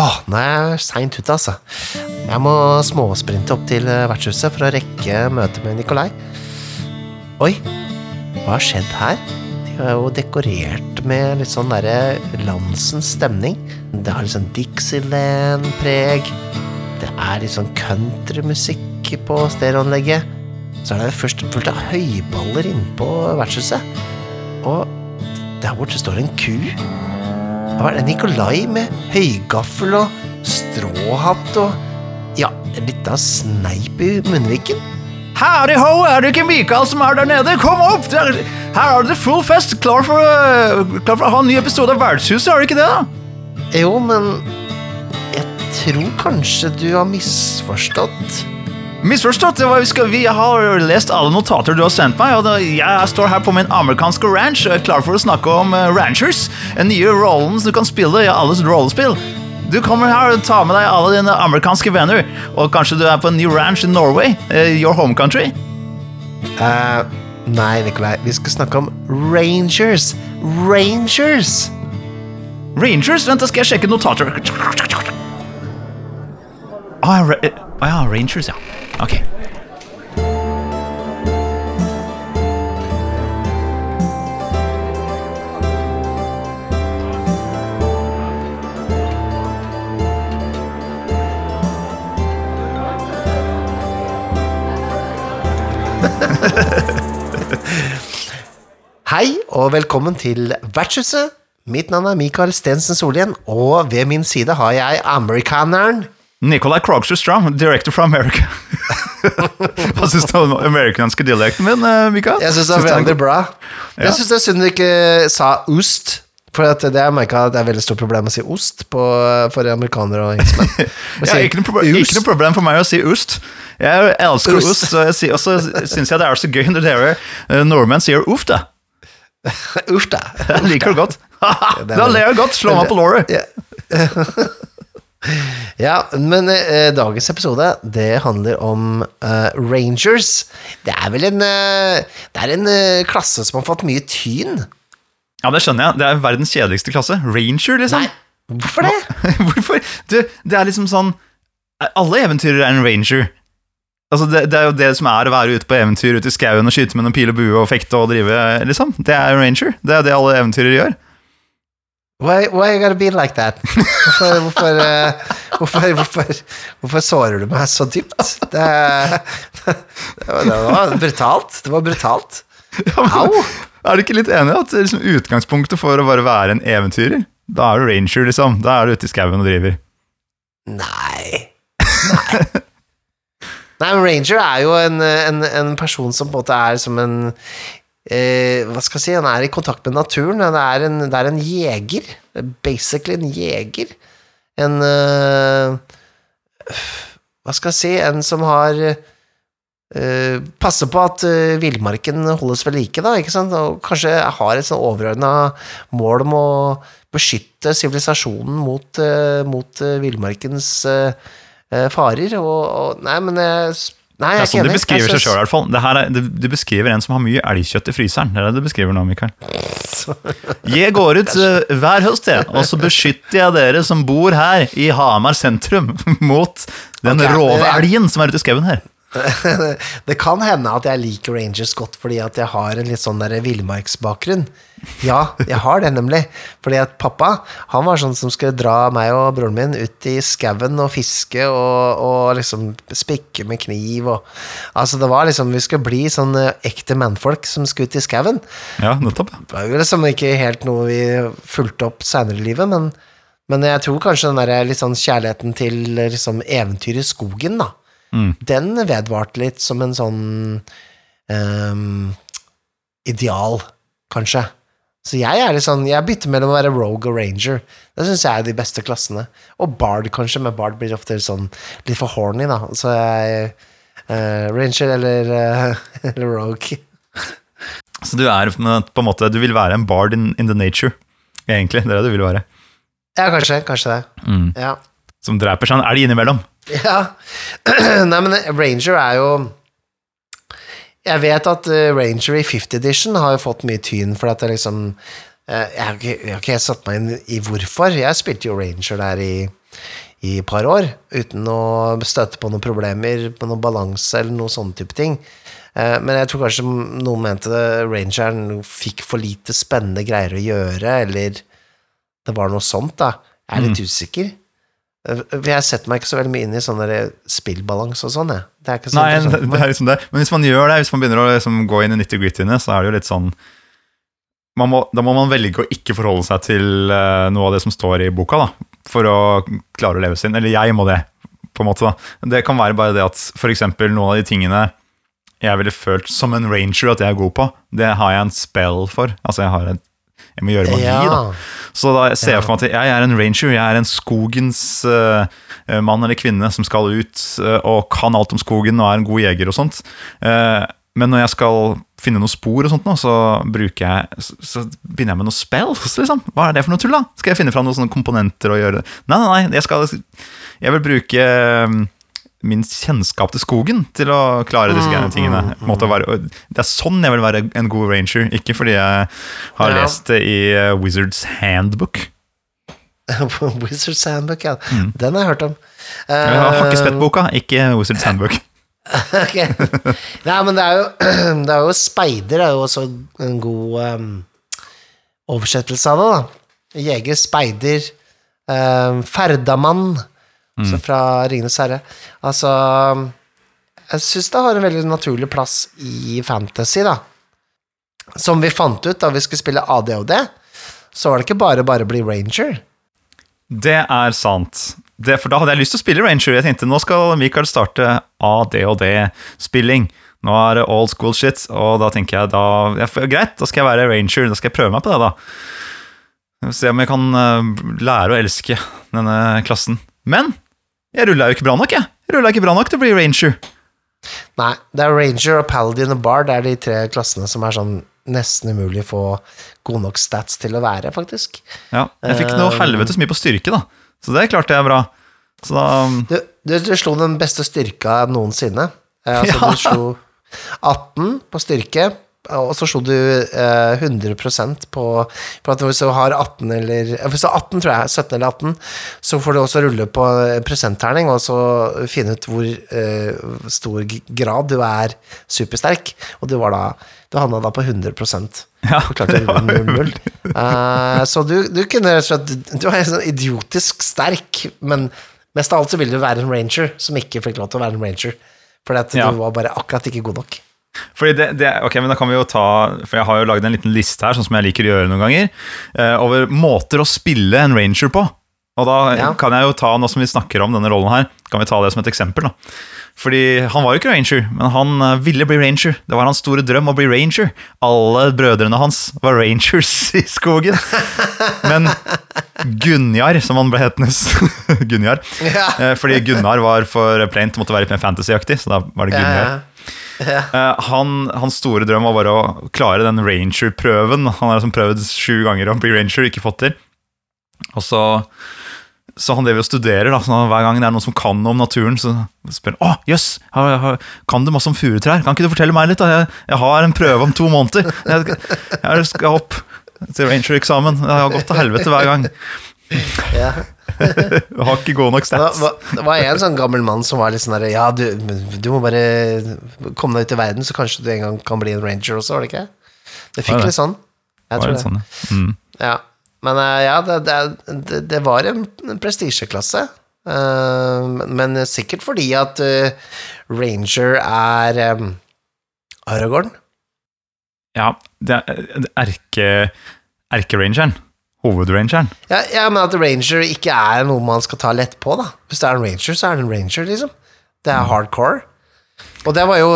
Åh, nå er jeg seint ute, altså. Jeg må småsprinte opp til eh, vertshuset for å rekke møtet med Nikolai. Oi, hva har skjedd her? De har jo dekorert med litt sånn derre landsens stemning. Det har litt sånn Dixieland-preg. Det er litt sånn countrymusikk på stereoanlegget. Så er det først fullt av høyballer innpå vertshuset. Og der borte står en ku. Hva er det? Nikolai med høygaffel og stråhatt og Ja, en lita sneip i munnviken. Howdy ho, er det ikke Mikael som er der nede? Kom opp! Her er det full fest, klar for, uh, klar for å ha en ny episode av Vertshuset, er det ikke det? da? Jo, men jeg tror kanskje du har misforstått. Misforstått. skal, vi har lest alle notater du har sendt meg, og jeg står her på min amerikanske ranch og er klar for å snakke om uh, ranchers. Nye rollen du kan spille i alles rollespill. Du kommer her og tar med deg alle dine amerikanske venner, og kanskje du er på en ny ranch i Norway, uh, your home country. Uh, nei, Nikolai, vi skal snakke om Rangers. Rangers! Rangers? Vent, da skal jeg sjekke notater. Å ra å ja, Rangers, ja. Ok. Hei og velkommen til Vertshuset. Mitt navn er Mikael Stensen Solhjell, og ved min side har jeg amerikaneren Nicolai Krogster Strom, director fra America. Hva syns du om amerikanske dialekten min, eh, Mikael? Jeg syns det er veldig bra. Ja. Jeg syns det er synd du ikke sa ost. For det har jeg at det er veldig stort problem å si ost på, for amerikanere og engelskmenn. Ja, ikke, noe ikke noe problem for meg å si ost. Jeg elsker Ost. ost, så sier- og så syns jeg det er så gøy når dere eh, nordmenn sier uff, da. Uff, da. Jeg liker det godt. da ler jeg godt. Slå meg på låret. Ja. men eh, dagens episode, det handler om eh, Rangers. Det er vel en eh, Det er en eh, klasse som har fått mye tyn. Ja, det skjønner jeg. Det er verdens kjedeligste klasse. Ranger, liksom. Nei, hvorfor det? Hvorfor? Du, det er liksom sånn Alle eventyrer er en ranger. Altså, det, det er jo det som er å være ute på eventyr ute i skauen og skyte med noen pil og bue og fekte og drive, liksom. Det er en ranger. Det er det alle eventyrer gjør. Why, why you gotta be like that? Hvorfor, hvorfor, eh, hvorfor, hvorfor, hvorfor sårer du meg så dypt? Det, det, var, det var brutalt. Det var brutalt. Au! Er du ikke litt enig i at liksom utgangspunktet for å bare være en eventyrer? Da er du ranger, liksom. Da er du ute i skauen og driver. Nei. Nei. Nei, men Ranger er jo en, en, en person som på en måte er som en eh, Hva skal jeg si? Han er i kontakt med naturen. Det er en, det er en jeger. Basically en jeger. En eh, Hva skal jeg si? En som har eh, Passer på at uh, villmarken holdes ved like, da, ikke sant? og kanskje har et sånn overordna mål om å beskytte sivilisasjonen mot, uh, villmarkens farer. Og, og Nei, men jeg Nei, jeg Det er sånn de beskriver seg sjøl, i hvert fall. Det her er, du, du beskriver en som har mye elgkjøtt i fryseren. Det er det du beskriver nå, Mikael. Jeg går ut uh, hver høst, jeg, og så beskytter jeg dere som bor her i Hamar sentrum, mot den okay, rove elgen som er ute i skauen her. det kan hende at jeg liker Rangers godt fordi at jeg har en litt sånn villmarksbakgrunn. Ja, jeg har det nemlig. Fordi at pappa han var sånn som skulle dra meg og broren min ut i skauen og fiske og, og liksom spikke med kniv og Altså, det var liksom Vi skulle bli sånn eh, ekte mannfolk som skulle ut i skauen. Ja, nettopp. Det var jo liksom ikke helt noe vi fulgte opp seinere i livet, men, men jeg tror kanskje den der litt sånn kjærligheten til liksom eventyr i skogen, da, Mm. den vedvarte litt som en sånn um, ideal, kanskje. Så jeg er litt sånn, jeg bytter mellom å være rogue og ranger. Det syns jeg er de beste klassene. Og bard, kanskje, men bard blir ofte sånn litt for horny, da. Så jeg uh, ranger eller, uh, eller rogue. Så du er på en måte Du vil være en bard in, in the nature, egentlig. Det er det du vil være. Ja, kanskje. Kanskje det. Mm. Ja. Som dreper en elg innimellom. Ja. Nei, men Ranger er jo Jeg vet at eh, Ranger i 50 edition har jo fått mye tyn, for at det liksom eh, jeg, har ikke, jeg har ikke satt meg inn i hvorfor. Jeg spilte jo Ranger der i i et par år uten å støte på noen problemer på noen balanse eller noen sånne type ting. Eh, Men jeg tror kanskje noen mente Rangeren fikk for lite spennende greier å gjøre, eller det var noe sånt, da. Jeg er litt usikker. Eh, jeg setter meg ikke så veldig mye inn i sånn spillbalanse og sånn. Det er ikke så Nei, det er liksom det. Men hvis man gjør det, hvis man begynner å liksom gå inn i nitty-grittyene, så er det jo litt sånn man må, Da må man velge å ikke forholde seg til eh, noe av det som står i boka, da, for å klare å leve sin. Eller jeg må det, på en måte. da. Det kan være bare det at f.eks. noen av de tingene jeg ville følt som en ranger at jeg er god på, det har jeg en spell for. Altså, jeg har en jeg må gjøre magi, Ja. da. Så da ser jeg for meg at jeg er en ranger, jeg er en skogens eh, mann eller kvinne som skal ut uh, og kan alt om skogen og er en god jeger og sånt. Uh, men når jeg skal finne noen spor og sånt nå, så bruker jeg så, så begynner jeg med noen spells, liksom. Hva er det for noe tull, da? Skal jeg finne fram noen sånne komponenter og gjøre det? Nei, nei, nei, jeg skal Jeg vil bruke min kjennskap til skogen til å klare disse mm, tingene. Å være, det er sånn jeg vil være en god ranger, ikke fordi jeg har Ja. lest det i eh, Wizards Handbook. Wizards Handbook, ja. Den har jeg hørt om. Uh, Jeg har Eh, Hakkespettboka, ikke Wizards Handbook. Ok. Nei, men det er jo, det er jo Speider er jo også en god um, oversettelse av det, da. Jeger, speider, um, ferdamann, altså fra Ringenes herre. Altså Jeg syns det har en veldig naturlig plass i fantasy, da. Som vi fant ut da vi skulle spille ADHD, så var det ikke bare bare å bli ranger. Det er sant. Det, for da hadde jeg lyst til å spille Ranger. Jeg tenkte nå skal Mikael starte ADHD-spilling. Nå er det old school shit, og da tenker jeg da ja, Greit, da skal jeg være Ranger. Da skal jeg prøve meg på det, da. Se om jeg kan eh, lære å elske denne klassen. Men jeg rulla jo ikke bra nok, jeg. Jeg rulla ikke bra nok til å bli Ranger. Nei, det er Ranger og Paladin og Bard. Det er de tre klassene som er sånn nesten umulig å få gode nok stats til å være, faktisk. Ja, jeg fikk noe helvetes mye på styrke, da. Så det klarte jeg bra. Så da Du, du, du slo den beste styrka noensinne. Eh, altså, Ja. Du slo 18 på styrke, og så slo du eh, 100% på For at hvis du har 18 eller eh, Hvis du har 18, tror jeg, 17 eller 18, så får du også rulle på prosentterning, og så finne ut hvor eh, stor grad du er supersterk. Og du var da Du havna da på 100% Ja, Du klarte å rulle 0-0. Uh, så du, du kunne rett og slett Du er sånn idiotisk sterk, men mest av alt så ville du være en ranger som ikke fikk lov til å være en ranger. Fordi at Ja. du var bare akkurat ikke god nok. Fordi det, det, ok, men da kan vi jo ta For jeg har jo lagd en liten liste her, sånn som jeg liker å gjøre noen ganger, eh, over måter å spille en ranger på. Og da Ja. kan jeg jo ta, nå som vi snakker om denne rollen her, kan vi ta det som et eksempel. da. Fordi han var jo ikke ranger, men han eh, ville bli ranger. Det var hans store drøm å bli ranger. Alle brødrene hans var rangers i skogen. Men Gunjar, som han ble hetende Gunjar. Ja. Eh, Fordi Gunnar var for plaint, måtte være litt mer fantasyaktig, så da var det Gunjar. Ja, Eh, han, hans store drøm var bare å klare den ranger-prøven. Han har liksom prøvd sju ganger å bli ranger, ikke fått til. Og så, så han driver og studerer. Da, så hver gang det er noen som kan noe om naturen, så spør han Å, jøss, yes, kan du masse om furutrær? Kan ikke du fortelle meg litt? da? Jeg, jeg har en prøve om to måneder. Jeg, jeg skal opp til ranger-eksamen. Det har gått til helvete hver gang. ja. Har ikke gode nok Det stats. var, det var en sånn gammel mann som var litt sånn der Ja, du, du må bare komme deg ut i verden, så kanskje du en gang kan bli en ranger også, var det ikke? Det fikk det? litt sånn. Jeg tror det det. sånn, ja. mm. Ja. Men eh, ja, det, det, det, det var en, prestisjeklasse. Eh, men sikkert fordi at eh, Ranger er Aragorn. ja, det er det er erke, erkerangeren. Hovedrangeren. Ja, ja, men at Ranger ikke er noe man skal ta lett på, da. Hvis det er en Ranger, så er det en Ranger, liksom. Det er hardcore. Og det var jo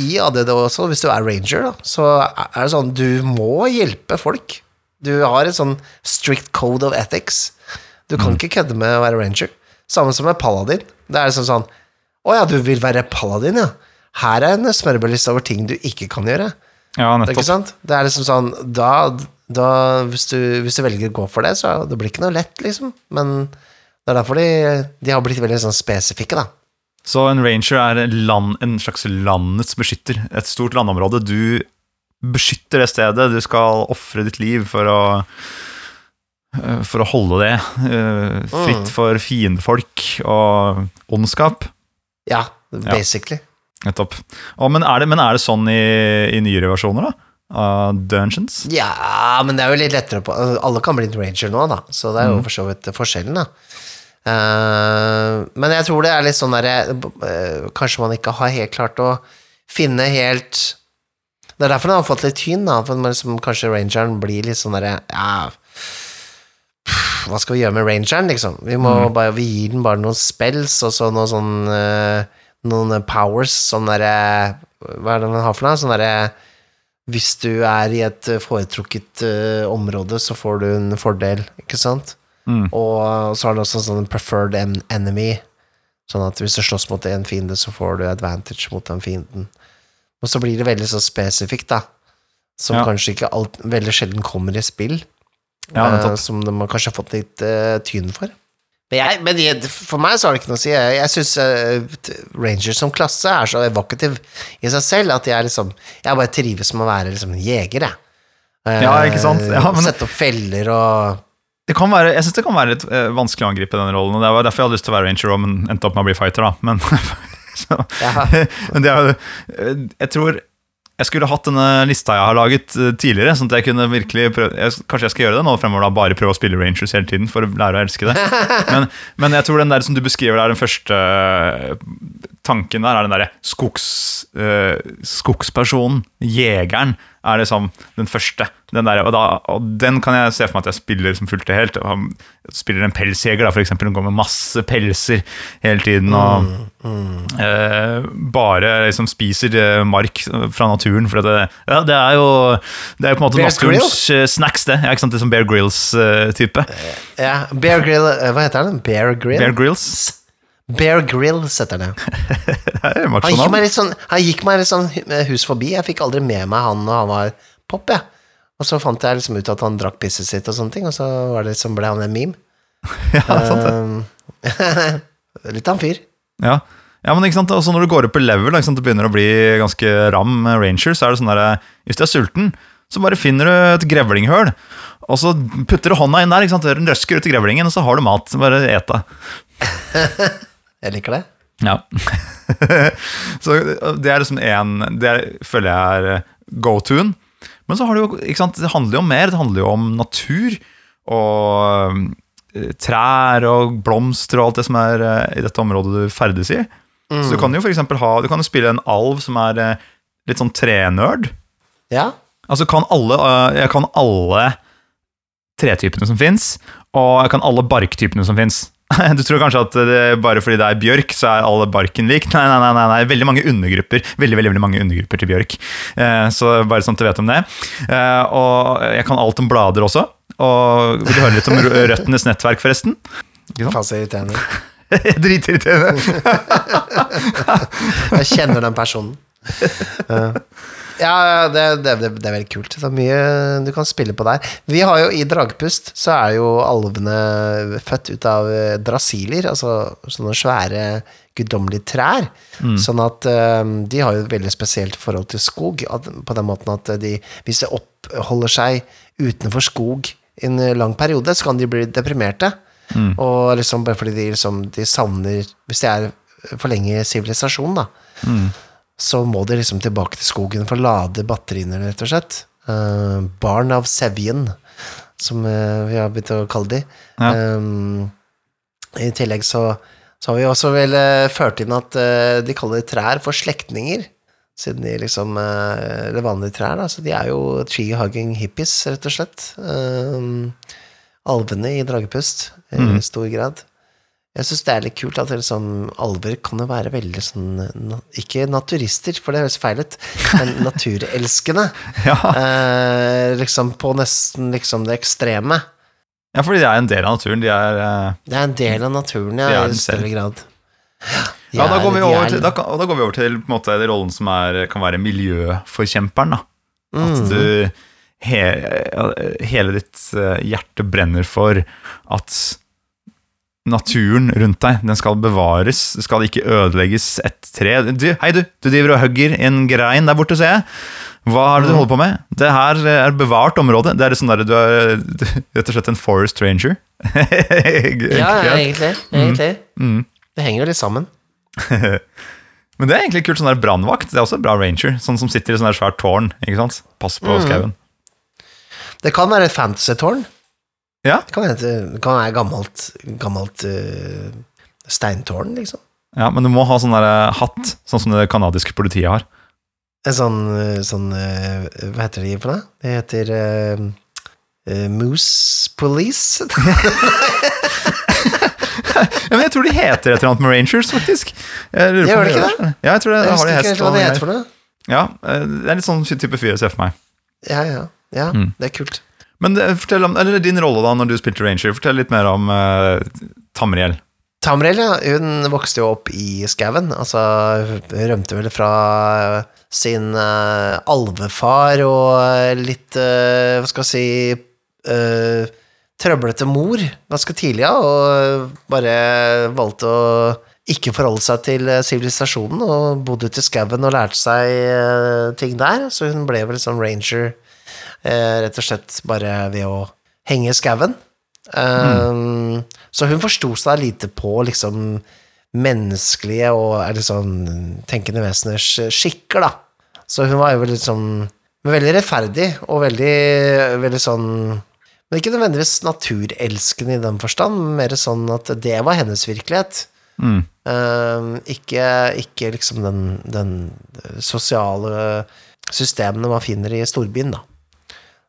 i ADD også, hvis du er Ranger, da, så er det sånn Du må hjelpe folk. Du har en sånn strict code of ethics. Du kan ikke kødde med å være Ranger. Samme som med Paladin. Det er liksom sånn Å ja, du vil være Paladin, ja. Her er en smørbrødliste over ting du ikke kan gjøre. Ja, Det er ikke nettopp. sant? Det er liksom sånn Da, da hvis, du, hvis du velger å gå for det, så det blir ikke noe lett, liksom. Men det er derfor de, de har blitt veldig sånn spesifikke, da. Så en ranger er land, en slags landets beskytter. Et stort landområde. Du beskytter det stedet. Du skal ofre ditt liv for å eh, for å holde det eh, fritt Mm. for fiendefolk og ondskap. Ja, basically. Nettopp. Og, men, er det, men er det sånn i, i nyere versjoner, da? Av Dungeons? Ja, men det er jo litt lettere på Alle kan bli ranger nå, da, så det er jo for så vidt forskjellen, da. Uh, men jeg tror det er litt sånn derre uh, Kanskje man ikke har helt klart å finne helt Det er derfor den har fått litt tyn, da, for liksom, kanskje rangeren blir litt sånn derre Ja Hva skal vi gjøre med rangeren, liksom? Vi må bare Vi gir den bare noen spells, og så noe sånn uh, Noen powers, sånn derre Hva er det den har for noe? Sånn derre hvis du er i et eh, foretrukket uh, område, så får du en fordel, ikke sant? Mm. Og så har du også en sånn preferred enemy, sånn at hvis du slåss mot en fiende, så får du advantage mot den fienden. Og så blir det veldig så spesifikt, da, som Ja. kanskje ikke alt, veldig sjelden kommer i spill, Ja, uh, som de har fått litt uh, tyn for. Men, jeg, men jeg, for meg så har det ikke noe å si. Jeg, jeg syns Ranger som klasse er så evokativ i seg selv at jeg liksom Jeg bare trives med å være liksom jeger, jeg. Uh, Ja, ikke sant? Ja, men- Sette opp feller og Det kan være, jeg syns det kan være litt uh, vanskelig å angripe den rollen. og Det var derfor jeg hadde lyst til å være ranger og men endte opp med å bli fighter. da Men, så, men det er, jo- jeg tror jeg skulle hatt denne lista jeg har laget eh, tidligere. Sånn at jeg kunne virkelig prøve, jeg, Kanskje jeg skal gjøre det nå fremover, da, bare prøve å spille Rangers hele tiden for å lære å elske det. Men, men jeg tror den der som du beskriver der, den første eh, tanken der, er den derre skogs, eh, skogspersonen, jegeren, er liksom den første. Den der, og, da, og den kan jeg se for meg at jeg spiller som fullt og helt. Og spiller en pelsjeger, da, eksempel. Hun går med masse pelser hele tiden. Og eh, bare liksom spiser eh, mark fra naturen. For det, ja, det er jo Det er jo på en måte naturens eh, snacks, det. Ja, ikke sant? Det er som Bear Grills-type. Ja, Bear Grill eh, Hva heter den? Bear Grill? Bear Grills. Bear Grill heter det. Jo Han gikk meg litt sånn, meg litt sånn hus forbi. Jeg fikk aldri med meg han når han var pop, jeg. Og så fant jeg liksom ut at han drakk pisset sitt og sånne ting, og så var det liksom ble han en meme. Ja, sant det. Um, litt av en fyr. Ja. ja, men ikke sant, også når du går opp i level, og det begynner å bli ganske ram ranger, så er det sånn der, hvis du er sulten, så bare finner du et grevlinghøl, og så putter du hånda inn der, ikke sant, røsker ut i grevlingen, og så har du mat, bare et det. Jeg liker det. Ja. så det er liksom en, det er, føler jeg er go-to-en. Men så har det jo, ikke sant, det handler jo om mer, det handler jo om natur, og eh, trær og blomster og alt det som er eh, i dette området du ferdes i. Så du kan jo for ha, du kan jo spille en alv som er eh, litt sånn trenerd. Ja. Altså kan alle, jeg kan alle tretypene som fins, og jeg kan alle barktypene som fins. Du tror kanskje at det, bare fordi det er bjørk, så er alle barken lik? Nei, nei, nei, nei, veldig mange undergrupper Veldig, veldig, veldig mange undergrupper til bjørk. Eh, så bare sånn at du vet om det. Eh, og jeg kan alt om blader også. Og Vil du høre litt om røttenes nettverk, forresten? Så irriterende. Dritirriterende. Jeg kjenner den personen. Ja, det, det, det, er veldig kult. Det er mye du kan spille på der. Vi har jo I Dragpust så er jo alvene født ut av eh, drasiler, altså sånne svære guddommelige trær. Sånn at um, de har jo et veldig spesielt forhold til skog, at, på den måten at de, hvis de oppholder seg utenfor skog i en lang periode, så kan de bli deprimerte. Og liksom bare fordi de, liksom, de savner Hvis de er for lenge i sivilisasjonen, da så må de liksom tilbake til skogen for å lade batteriene, rett og slett. Uh, barn av Sevjen, som eh, vi har begynt å kalle de. Ja. Um, I tillegg så, så har vi også vel ført inn at de kaller trær for slektninger. Siden de liksom Eller vanlige trær, da. Så de er jo tree-hugging hippies, rett og slett. Um, alvene i Dragepust, i stor grad. Jeg syns det er litt kult at det liksom, alver kan jo være veldig sånn na, Ikke naturister, for det høres feil ut, men naturelskende. Ja. Eh, liksom på nesten liksom det ekstreme. ja, fordi de er en del av naturen. De er eh, Det er en del av naturen, ja, er i større grad. Ja, da går vi over til, da, da går vi over til måte, rollen som er, kan være miljøforkjemperen. Da. At Mm. du he, hele ditt eh, hjerte brenner for at naturen rundt deg den skal bevares. Det skal ikke ødelegges et tre. Du, hei, du! Du driver og hugger en grein der borte, ser jeg. Hva er det du holder på med? Det her er bevart område. Det er sånn der, Du er rett og slett en forest ranger. Ja, egentlig. egentlig. Mm. Det henger jo litt sammen. Men det er egentlig kult sånn der brannvakt. Det er også en bra ranger. Sånn som sitter i sånn der svært tårn. ikke sant? Pass på Mm. skauen. Det kan være et fantasy-tårn. Ja. Det kan det kan være gammelt, gammelt eh, steintårn, liksom. ja, men du må ha sånn der eh, hatt, sånn som det canadiske politiet har. En sånn, eh, sånn eh, Hva heter det for noe? Det heter eh, Moose Police. Ja, men jeg tror de heter et eller annet med rangers, faktisk. Jeg lurer Gjør det ikke det? Ja, jeg tror det Jeg har husker ikke helt hva det heter for noe. Ja, det er litt sånn type fyr jeg ser for meg. Ja, ja. ja Mm. Det er kult. Men eh, fortell om, eller din rolle da når du spilte ranger. Fortell litt mer om uh, Tamriel. Tamriel, ja, hun vokste jo opp i skauen. Altså, hun rømte vel fra sin uh, alvefar og litt uh, Hva skal jeg si uh, Trøblete mor ganske tidlig, ja, og bare valgte å ikke forholde seg til eh, sivilisasjonen, og bodde ute i skauen og lærte seg eh, ting der. Så hun ble vel sånn ranger eh, rett og slett bare ved å henge skauen. Um, Så hun forsto seg lite på liksom menneskelige og er det sånn tenkende veseners skikker, da. Så hun var jo veldig sånn Veldig rettferdig og veldig, veldig sånn Men ikke nødvendigvis naturelskende i den forstand, mer sånn at det var hennes virkelighet. Mm. Um, ikke, ikke liksom den, den sosiale systemene man finner i storbyen, da.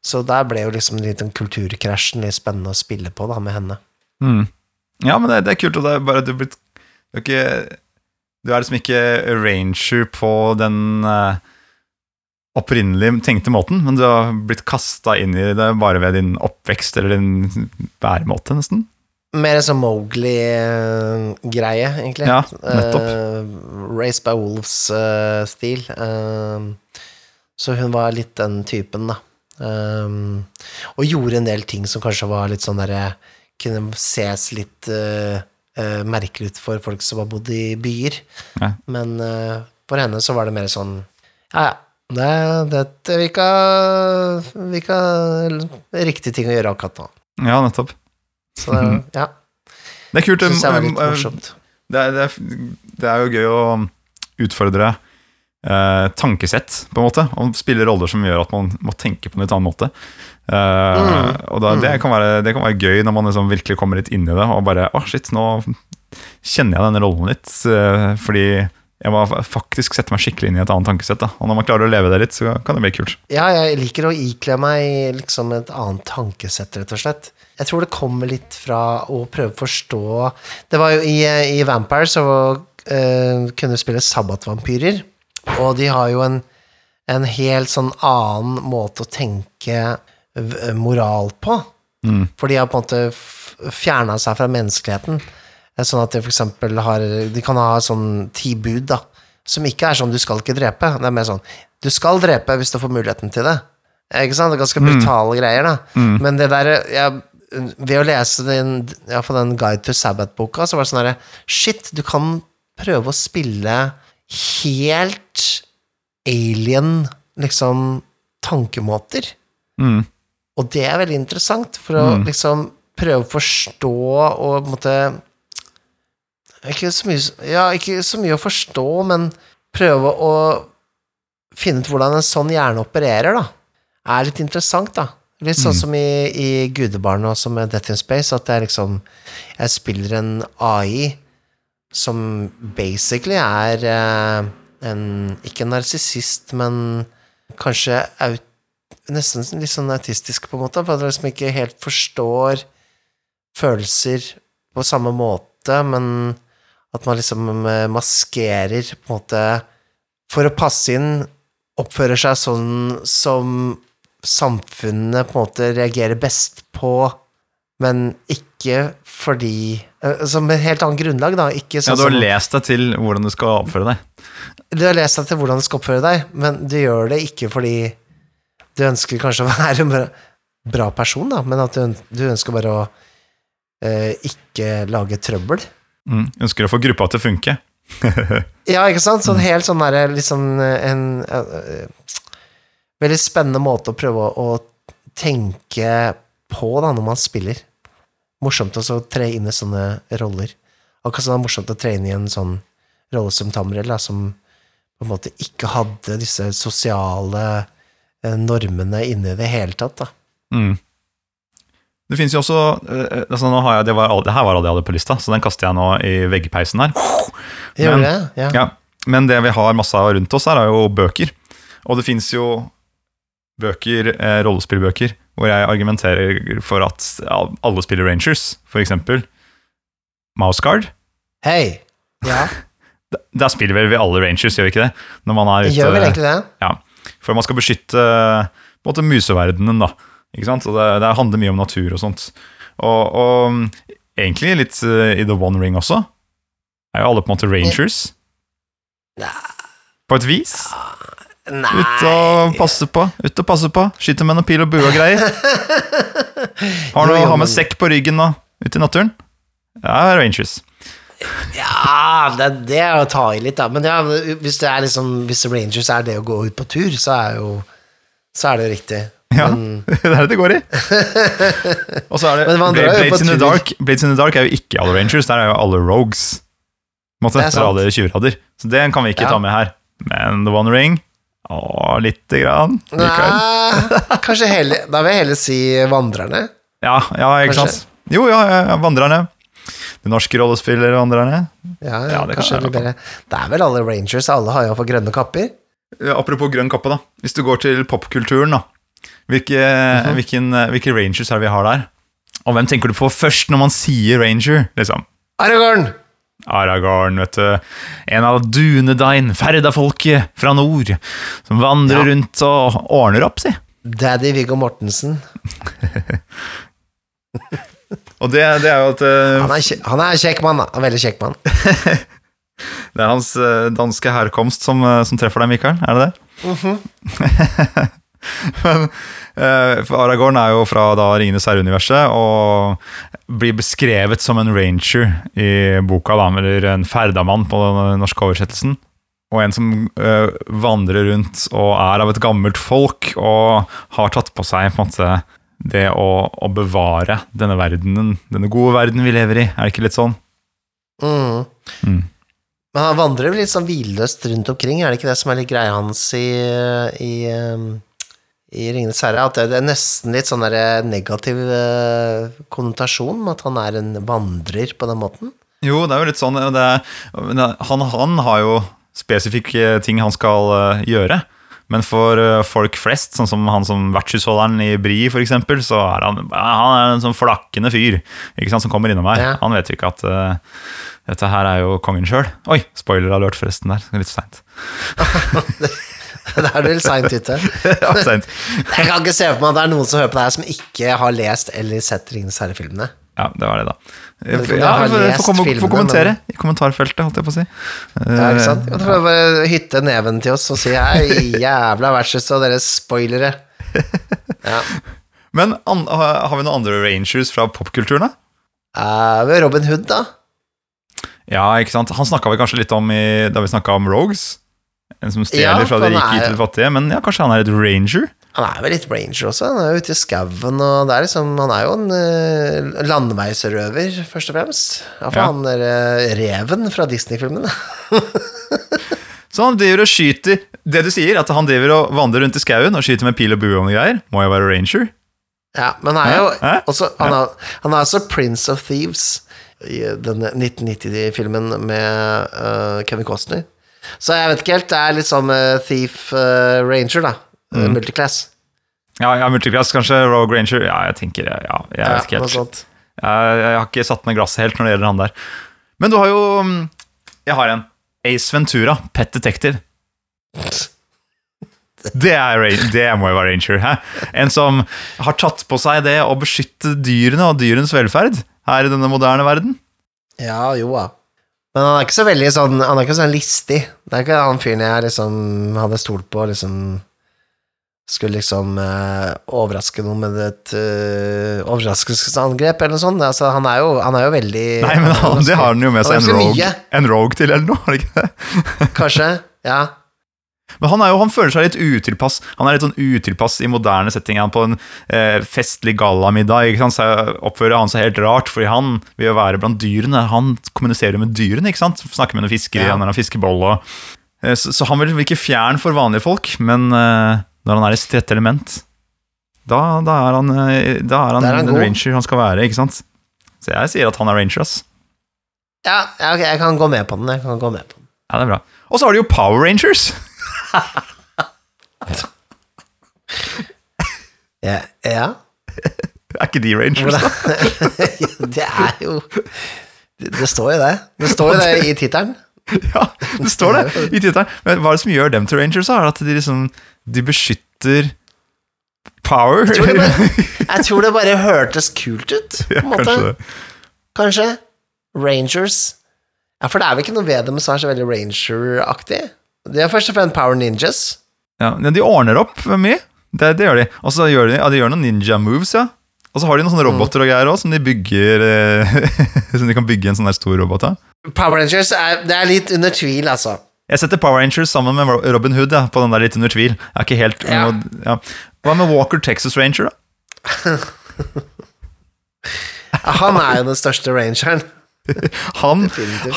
Så der ble jo liksom litt den kulturkrasjen litt spennende å spille på da, med henne. Mm. Ja, men det, det er kult. Og det er bare du, er ikke, du er liksom ikke ranger på den uh, opprinnelig tenkte måten, men du har blitt kasta inn i det bare ved din oppvekst eller din væremåte, nesten. Mer sånn Mowgli-greie, egentlig. Ja, nettopp. Uh, Race by Wolves-stil. så hun var litt den typen, da. Um, og gjorde en del ting som kanskje var litt sånn derre Kunne ses litt uh, uh, merkelig ut for folk som har bodd i byer. Ja. Men uh, for henne så var det mer sånn Ja, ja. Det, er virka, virka riktig ting å gjøre akkurat nå. Ja, nettopp. Så det, ja, Det er kult. um, um, morsomt. det, det, er, det er jo gøy å utfordre eh, tankesett, på en måte, og spille roller som gjør at man må tenke på en litt annen måte. Eh, Mm, Og da, det, kan være, det kan være gøy når man liksom virkelig kommer litt inn i det, og bare Å, shit, nå kjenner jeg denne rollen litt. eh, fordi jeg må faktisk sette meg skikkelig inn i et annet tankesett. Da. Og når man klarer å leve det litt, så kan det bli kult. Ja, jeg liker å ikle meg liksom et annet tankesett, rett og slett. Jeg tror det kommer litt fra å prøve å forstå Det var jo i, i Vampire så uh, kunne du spille sabbatvampyrer, og de har jo en, en helt sånn annen måte å tenke moral på. Mm. For de har på en måte fjerna seg fra menneskeligheten. Sånn at de for eksempel har De kan ha sånn ti bud, da. Som ikke er sånn 'du skal ikke drepe'. Det er mer sånn 'du skal drepe hvis du får muligheten til det'. Ikke sant? Det er ganske brutale greier, da. Men det der jeg, Ved å lese din, den Guide to Sabbath-boka, så var det sånn herre Shit, du kan prøve å spille helt alien, liksom, tankemåter. Mm. Og det er veldig interessant, for å Mm. liksom prøve å forstå og på en måte ikke så, mye, ja, ikke så mye å forstå, men prøve å finne ut hvordan en sånn hjerne opererer, da. Er litt interessant, da. Litt sånn Mm. som i, i Gudebarn som med Death in Space, at det er liksom Jeg spiller en AI som basically er eh, en Ikke narsissist, men kanskje aut, nesten litt sånn autistisk, på en måte, for at han liksom ikke helt forstår følelser på samme måte, men at man liksom eh, maskerer på en måte For å passe inn oppfører seg sånn som samfunnet på en måte reagerer best på, men ikke fordi Som et helt annet grunnlag, da. Ikke Ja, sånn du har lest deg til hvordan du skal oppføre deg. Du har lest deg til hvordan du skal oppføre deg, men du gjør det ikke fordi du ønsker kanskje å være en bra, person, da, men at du, du ønsker bare å eh, ikke lage trøbbel. Mm. Ønsker å få gruppa til å funke. Ja, ikke sant? Sånn helt sånn derre liksom en eh, veldig spennende måte å prøve å, å tenke på da, når man spiller. Morsomt å tre inn i sånne roller. Akkurat som det er morsomt å tre inn i en sånn rolle som Tamriel, da, som på en måte ikke hadde disse sosiale eh, normene inne i det hele tatt. da. Mm. Det finnes jo også eh, altså nå har jeg, det, var, det her var alle jeg hadde på lista, så den kaster jeg nå i veggpeisen her. Men- det? Ja. Ja, Men det vi har masse av rundt oss her, er jo bøker. Og det fins jo bøker, eh, rollespillbøker, hvor jeg argumenterer for at alle spiller Rangers, for eksempel. Mouseguard. Hei! Ja, Der spiller vel vi alle Rangers, gjør vi ikke det? Når man er ute, gjør vel egentlig det? Ja, for man skal beskytte på en måte museverdenen, da. Ikke sant? Og det, det handler mye om natur og sånt. Og, og mm, egentlig litt eh, i The One Ring også. Er jo alle på en måte Rangers. På et vis. Nei Ut og passe på. Ut og passe på. Skyter med noen pil og bue og greier. Har du har men- med sekk på ryggen nå, ut i naturen. Ja, Rangers. Ja, det, det er å ta i litt, da. Men ja, hvis det er liksom Hvis Rangers er det å gå ut på tur, så er jo Så er det riktig. Ja, Men, det er det det går i. Og så er det Blades in the. Dark Blades in the Dark er jo ikke alle Rangers, der er jo alle Rogues. Måte, det er sant. alle tjuvradder. Så det kan vi ikke Ja. ta med her. Men The One Ring Å, lite grann. Nei, kanskje heller Da vil jeg heller si Vandrerne. Ja, ja, ikke Kanskje. sant? Jo, ja, ja, Vandrerne. De norske rollespillere Vandrerne. Ja, Ja, det kan kanskje jeg bedre. Det er vel alle Rangers, alle har iallfall grønne kapper. Ja, Apropos grønn kappe, da. Hvis du går til popkulturen, da. Hvilke, Mhm. hvilken, hvilke rangers er det vi har der? Og hvem tenker du på først når man sier ranger? liksom? Aragorn! Aragorn, vet du. En av Dunedain, ferdafolket fra nord, som vandrer Ja. rundt og ordner opp, si. Daddy Viggo Mortensen. Og det, det er jo at uh, Han er, kje- han er kjekk mann, da. Veldig kjekk mann. Det er hans uh, danske herkomst som, uh, som treffer deg, Mikael. Er det det? Men uh, Aragorn er jo fra da Ringenes herre-universet og blir beskrevet som en ranger i boka, da, eller en ferdamann på den norske oversettelsen. Og en som uh, vandrer rundt og er av et gammelt folk og har tatt på seg på en måte det å, å bevare denne verdenen, denne gode verden vi lever i. Er det ikke litt sånn? Mm. Mm. Men han vandrer litt sånn hvilløst rundt omkring, er det ikke det som er litt greia hans i, i, um, i Ringenes herre? At det, er nesten litt sånn der negativ eh, konnotasjon med at han er en vandrer på den måten? Jo, det er jo litt sånn det er, han, han har jo spesifikke ting han skal eh, gjøre. Men for eh, folk flest, sånn som han som vertshusholderen i Bri for eksempel, så er han, han er en sånn flakkende fyr ikke sant, som kommer innom her. Ja. Han vet jo ikke at uh, dette her er jo kongen sjøl. Oi, spoiler alert forresten der. Litt seint. det er vel seint ute. ja, sent. Jeg kan ikke se for meg at det er noen som hører på det her som ikke har lest eller sett Ringenes herre-filmene. ja, det var det, da. jeg Ja, Få kommentere i kommentarfeltet, holdt jeg på å si. Ja, ikke sant? Eh, får bare hytte neven til oss og si hei, jævla versus og dere spoilere. Ja. Men an, har har vi noen andre rangers fra popkulturen, da? Uh, Robin Hood, da? Ja, ikke sant? Han snakka vi kanskje litt om i, da vi snakka om Rogues. En som stjeler Ja, fra de rike til de fattige. Men ja, kanskje han er et ranger? Han er vel litt ranger også. Han er jo ute i skauen, og det er liksom, han er jo en uh, landeveisrøver, først og fremst. Iallfall Ja. han der uh, reven fra Disney-filmene. Så han driver og skyter Det du sier, at han driver og vandrer rundt i skauen og skyter med pil og bue og greier, må jo være ranger. ja, men han er jo Hæ? også Han er, han er også Prince of Thieves i denne 1990-filmen med uh, Kevin Costner. Så jeg vet ikke helt. Det er litt sånn Thief eh, Ranger, da. Mm. Multiclass. Ja, ja multiclass, kanskje. Rogue ranger. Ja, jeg tenker Ja, jeg vet ikke helt. Jeg, jeg har ikke satt ned glasset helt når det gjelder han der. Men du har jo mm, Jeg har en. Ace Ventura, Pet Detective. Det, er, det må jo være ranger. Hæ? En som har tatt på seg det å beskytte dyrene og dyrenes velferd her i denne moderne verden. Ja, jo da. Men han er ikke så veldig sånn Han er ikke sånn listig. Det er ikke han fyren jeg liksom hadde stolt på, liksom Skulle liksom eh, overraske noen med et uh, overraskelsesangrep eller noe sånt. Altså, han, er jo, han er jo veldig Nei, men han, det har han jo med seg en rogue, en rogue til, eller noe? Har ikke det? Kanskje. Ja. Men han, jo, han føler seg litt utilpass Han er litt sånn utilpass i moderne settinger. Han På en eh, festlig gallamiddag ikke sant? så oppfører han seg helt rart, fordi han vil jo være blant dyrene. Han kommuniserer med dyrene, ikke sant? snakker med noen fiskere Ja. når han boll. Og, eh, så, så han vil virke fjern for vanlige folk, men eh, når han er i sitt rette element, da, da er han, eh, da er han, er han den god. ranger han skal være. ikke sant? Så jeg sier at han er ranger. ass. Ja, ja, ok, jeg kan gå med på den. Jeg kan gå med på den. Ja, det er bra. Og så har du jo Power Rangers. Ja, ja. Er ikke de Rangers, da? det er jo det, står jo det. Det står jo det i tittelen. Ja, det står det i tittelen. Men hva er det som gjør dem til Rangers? Er at de liksom De beskytter power? Jeg tror det bare, jeg tror det bare hørtes kult ut, på en måte. Kanskje. Rangers. Ja, for det er vel ikke noe ved dem som er så veldig ranger-aktig. Det er først og fremst Power Ninjas. Ja, de ordner opp mye. Det, det gjør de. Og så gjør de, ja, de gjør noen ninja moves, ja. Og så har de noen sånne roboter og greier òg, som de bygger eh, Som de kan bygge en sånn der stor robot av. Power Rangers er, det er litt under tvil, altså. Jeg setter Power Rangers sammen med Robin Hood ja, på den der litt under tvil. Jeg er ikke helt Ja. ja. Hva med Walker Texas Ranger, da? Han er jo den største rangeren. Han,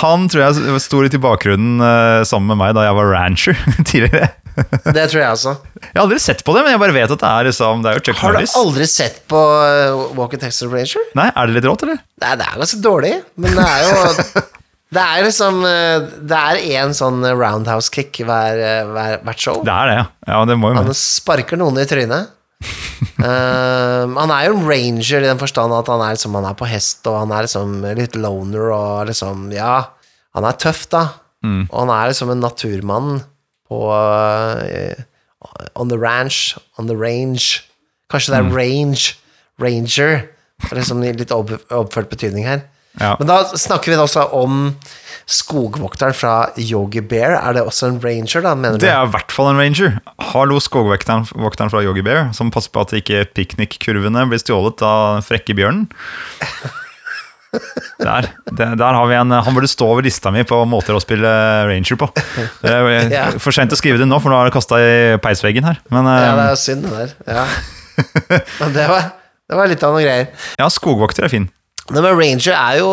han tror jeg sto litt i bakgrunnen uh, sammen med meg da jeg var rancher tidligere. Det tror jeg også. Jeg har aldri sett på det, men jeg bare vet at det er, liksom, det er jo Chuck Har du aldri sett på uh, Walker Texas Ranger? Nei, Er det litt rått, eller? Nei, det er ganske dårlig, men det er jo Det er liksom uh, Det er én sånn roundhouse kick hver, hver, hvert show. Det er det, ja. ja det må jo Han sparker noen i trynet. Um, han er jo en ranger i den forstand at han er, liksom, han er på hest, og han er liksom litt loner og liksom Ja, han er tøff, da. Mm. Og han er liksom en naturmann på uh, On the ranch, on the range. Kanskje det er Mm. range, ranger. Det er liksom litt opp, oppført betydning her. Ja. Men da snakker vi da også om skogvokteren fra Yogi Bear. Er det også en ranger, da, mener du? Det er i hvert fall en ranger. Hallo, skogvokteren fra Yogi Bear, som passer på at ikke piknikkurvene blir stjålet av den frekke bjørnen. Der, der, der har vi en Han burde stå over lista mi på måter å spille ranger på. Det er for seint å skrive det nå, for nå er det kasta i peisveggen her. Men Ja, det eh, er synd, det der. Ja. Men det var, det var litt av noen greier. ja, skogvokter er fin. Med Ranger er jo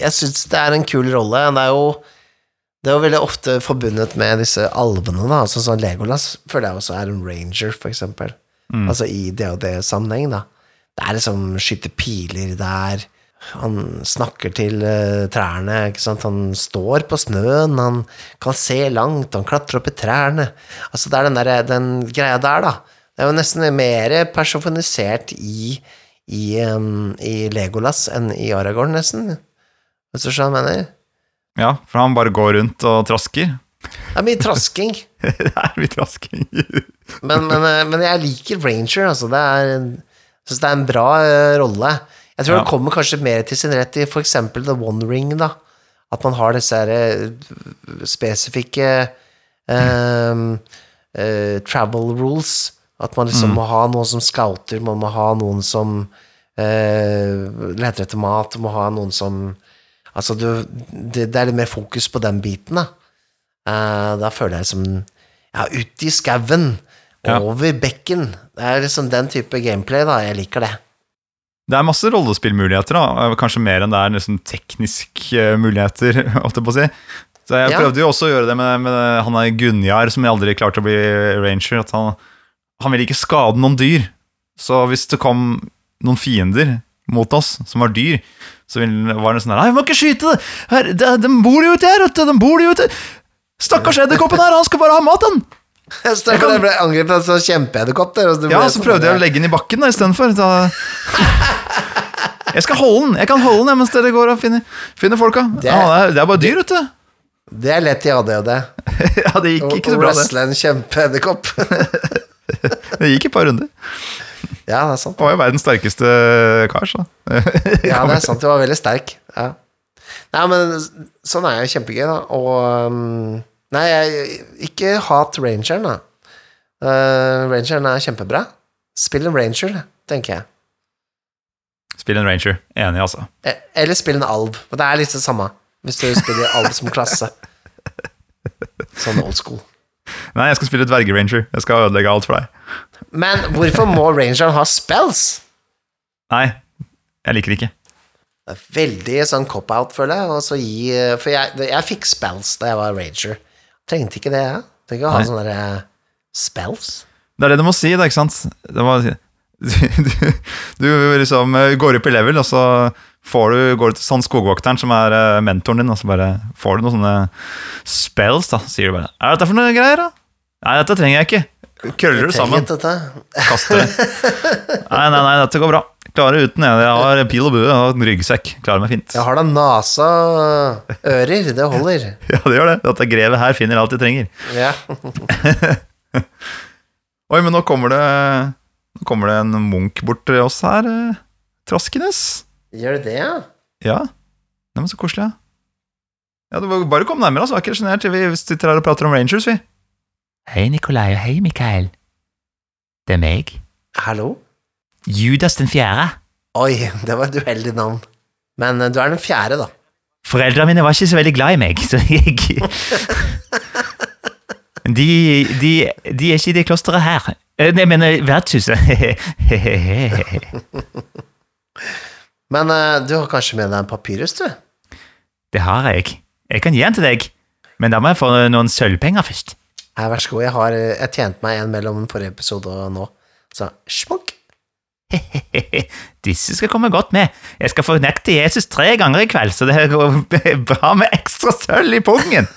Jeg syns det er en kul rolle. Det er jo det er jo veldig ofte forbundet med disse alvene, da. Altså sånn Legolas føler jeg også er en ranger, for eksempel. Altså i DOD-sammenheng, da. Det er liksom skyte piler der. Han snakker til uh, trærne, ikke sant. Han står på snøen, han kan se langt, han klatrer opp i trærne. Altså det er den, der, den greia der, da. Det er jo nesten mer personifisert i, i, um, i Legolas enn i Aragorn, nesten. Vet du hva jeg mener? Ja, for han bare går rundt og trasker. Det er mye trasking. det er mye trasking. Men, men, eh, men jeg liker Ranger, altså. Det er, jeg synes det er en bra uh, rolle. Jeg tror Ja. det kommer kanskje mer til sin rett i eksempel The One Ring, da. At man har disse her uh, spesifikke uh, travel rules. At man liksom må ha noen som scouter, man må ha noen som eh, leter etter mat, må ha noen som Altså, du, det, det er litt mer fokus på den biten, da. Eh, da føler jeg som Ja, ute i skauen, Ja. over bekken. Det er liksom den type gameplay, da. Jeg liker det. Det er masse rollespillmuligheter, da. kanskje mer enn det er liksom tekniske muligheter. holdt jeg si. Så jeg prøvde jo også å gjøre det med, med han er Gunjar, som aldri klarte å bli ranger. At han, han ville ikke skade noen dyr. Så hvis det kom noen fiender mot oss som var dyr, så var det sånn her Nei, vi må ikke skyte det! Her, de, de bor jo ute her, vet du! De bor jo ute! Stakkars edderkoppen her, han skal bare ha mat, han! Istedenfor kan- ble angrepet av en kjempeedderkopp. Ja, så prøvde jeg å legge den i bakken istedenfor. Da... Jeg skal holde den Jeg kan holde den mens dere går og finner, finner folka. Det- Ja, det, er, er bare dyr, vet du. Det er lett i ADHD. Ja, det gikk Å ikke så bra, det. wrestle en kjempeedderkopp. Det gikk et par runder. ja, det er sant. Han var jo verdens sterkeste kar, så. Ja, det er sant. Du var veldig sterk. Ja. Nei, men sånn er jo kjempegøy, da. Og um, Nei, jeg, ikke hat rangeren, da. Uh, rangeren er kjempebra. Spill en ranger, tenker jeg. Spill en ranger. Enig, altså. E- Eller spill en alv. For det er litt det samme. Hvis du spiller alv som klasse. Sånn old school. Nei, jeg skal spille dvergeranger. Jeg skal ødelegge alt for deg. Men hvorfor må rangeren ha spells? Nei, jeg liker det ikke. Det er veldig sånn cop-out, føler jeg. Og så gi, for jeg, jeg fikk spells da jeg var ranger. Trengte ikke det, jeg. Trengte ikke å ha sånne der, eh, spells. Det er det du må si, da, ikke sant? Det må, du, du, du liksom eh, går opp i level, og så får du, går du til sånn skogvokteren som er eh, mentoren din, og så bare får du noen sånne spells, da. Sier du bare Er dette for noe greier, da? Nei, dette trenger jeg ikke. Krøller du sammen, dette. kaster det. Nei, nei, nei, dette går bra. Klarer uten, jeg. Jeg har pil og bue og en ryggsekk. Klarer meg fint. Jeg har da nasa ører, det holder. Ja, det gjør det. Dette grevet her finner alt de trenger. Ja. Oi, men nå kommer det Nå kommer det en munk bort til oss her. eh, Traskenes. Gjør det det, ja? Ja. Nei, men så koselig. Ja, ja du må bare kom nærmere, altså. Ikke sjenert. Vi sitter her og prater om Rangers, vi. Hei, Nikolai, og hei, Mikael. Det er meg. Hallo? Judas den fjerde. Oi, det var et uheldig navn. Men eh, du er den fjerde, da. Foreldrene mine var ikke så veldig glad i meg, så jeg De, de, de er ikke i det klosteret her. Eh, Nei, jeg mener vertshuset. Men uh, du har kanskje med deg en papyrus, du? Det har jeg. Jeg kan gi den til deg, men da må jeg få noen sølvpenger først. Her, vær så god. Jeg har eh, jeg tjente meg en mellom forrige episode og nå. Så smokk. Disse skal komme godt med. Jeg skal fornekte Jesus tre ganger i kveld, så det er bra med ekstra sølv i pungen.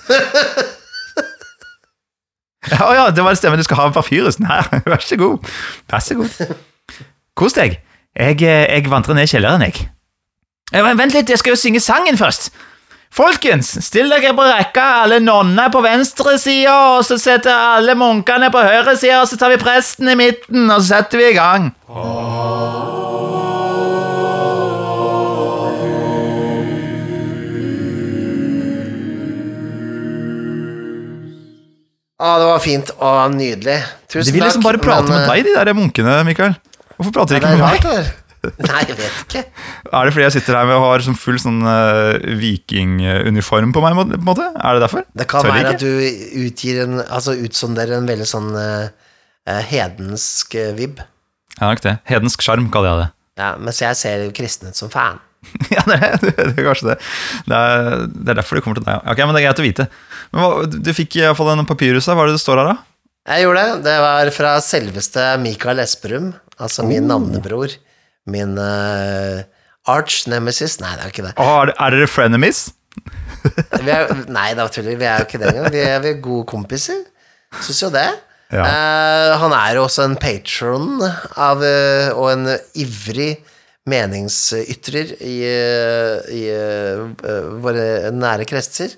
Ja, ja, det var det stemmen du skal ha med papyrusen her. Vær så god. Vær så god. Kos deg. Jeg, eh, jeg vandrer ned i kjelleren, jeg. Eh, Vent litt, jeg skal jo synge sangen først. Folkens, still dere på rekka, alle nonnene på venstre side, og så setter alle munkene på høyre side, og så tar vi presten i midten, og så setter vi i gang. Å, det var fint og nydelig. Tusen De vil liksom takk, bare prate men, med deg, de der munkene, Mikael. Hvorfor prater de ikke med meg? rart. Nei, jeg vet ikke. Er det fordi jeg sitter her med og har sånn full sånn uh, vikinguniform på meg? på en måte? Er det derfor? Det kan Tør være at du utgir en, altså utsonderer en veldig sånn eh, hedensk vib. vibb. Ja, nok det. Hedensk sjarm, kaller jeg det. Ja, mens jeg ser kristne ut som fan. ja, det er, det er kanskje det. Det er, det er derfor det kommer til deg. Ok, men det er greit å vite. Men hva, Du fikk i hvert fall en papyrus her. Hva er det det står her, da? Jeg gjorde det. Det var fra selveste Mikael Esperum, altså min navnebror. Min uh, arch nemesis Nei, det er jo ikke det. Oh, er, er dere frenemies? Er, nei, da tuller vi. Vi er jo ikke det engang. Vi er, er gode kompiser. Syns jo det. Ja. Uh, han er jo også en patron av, uh, og en ivrig meningsytrer i, i våre nære kretser.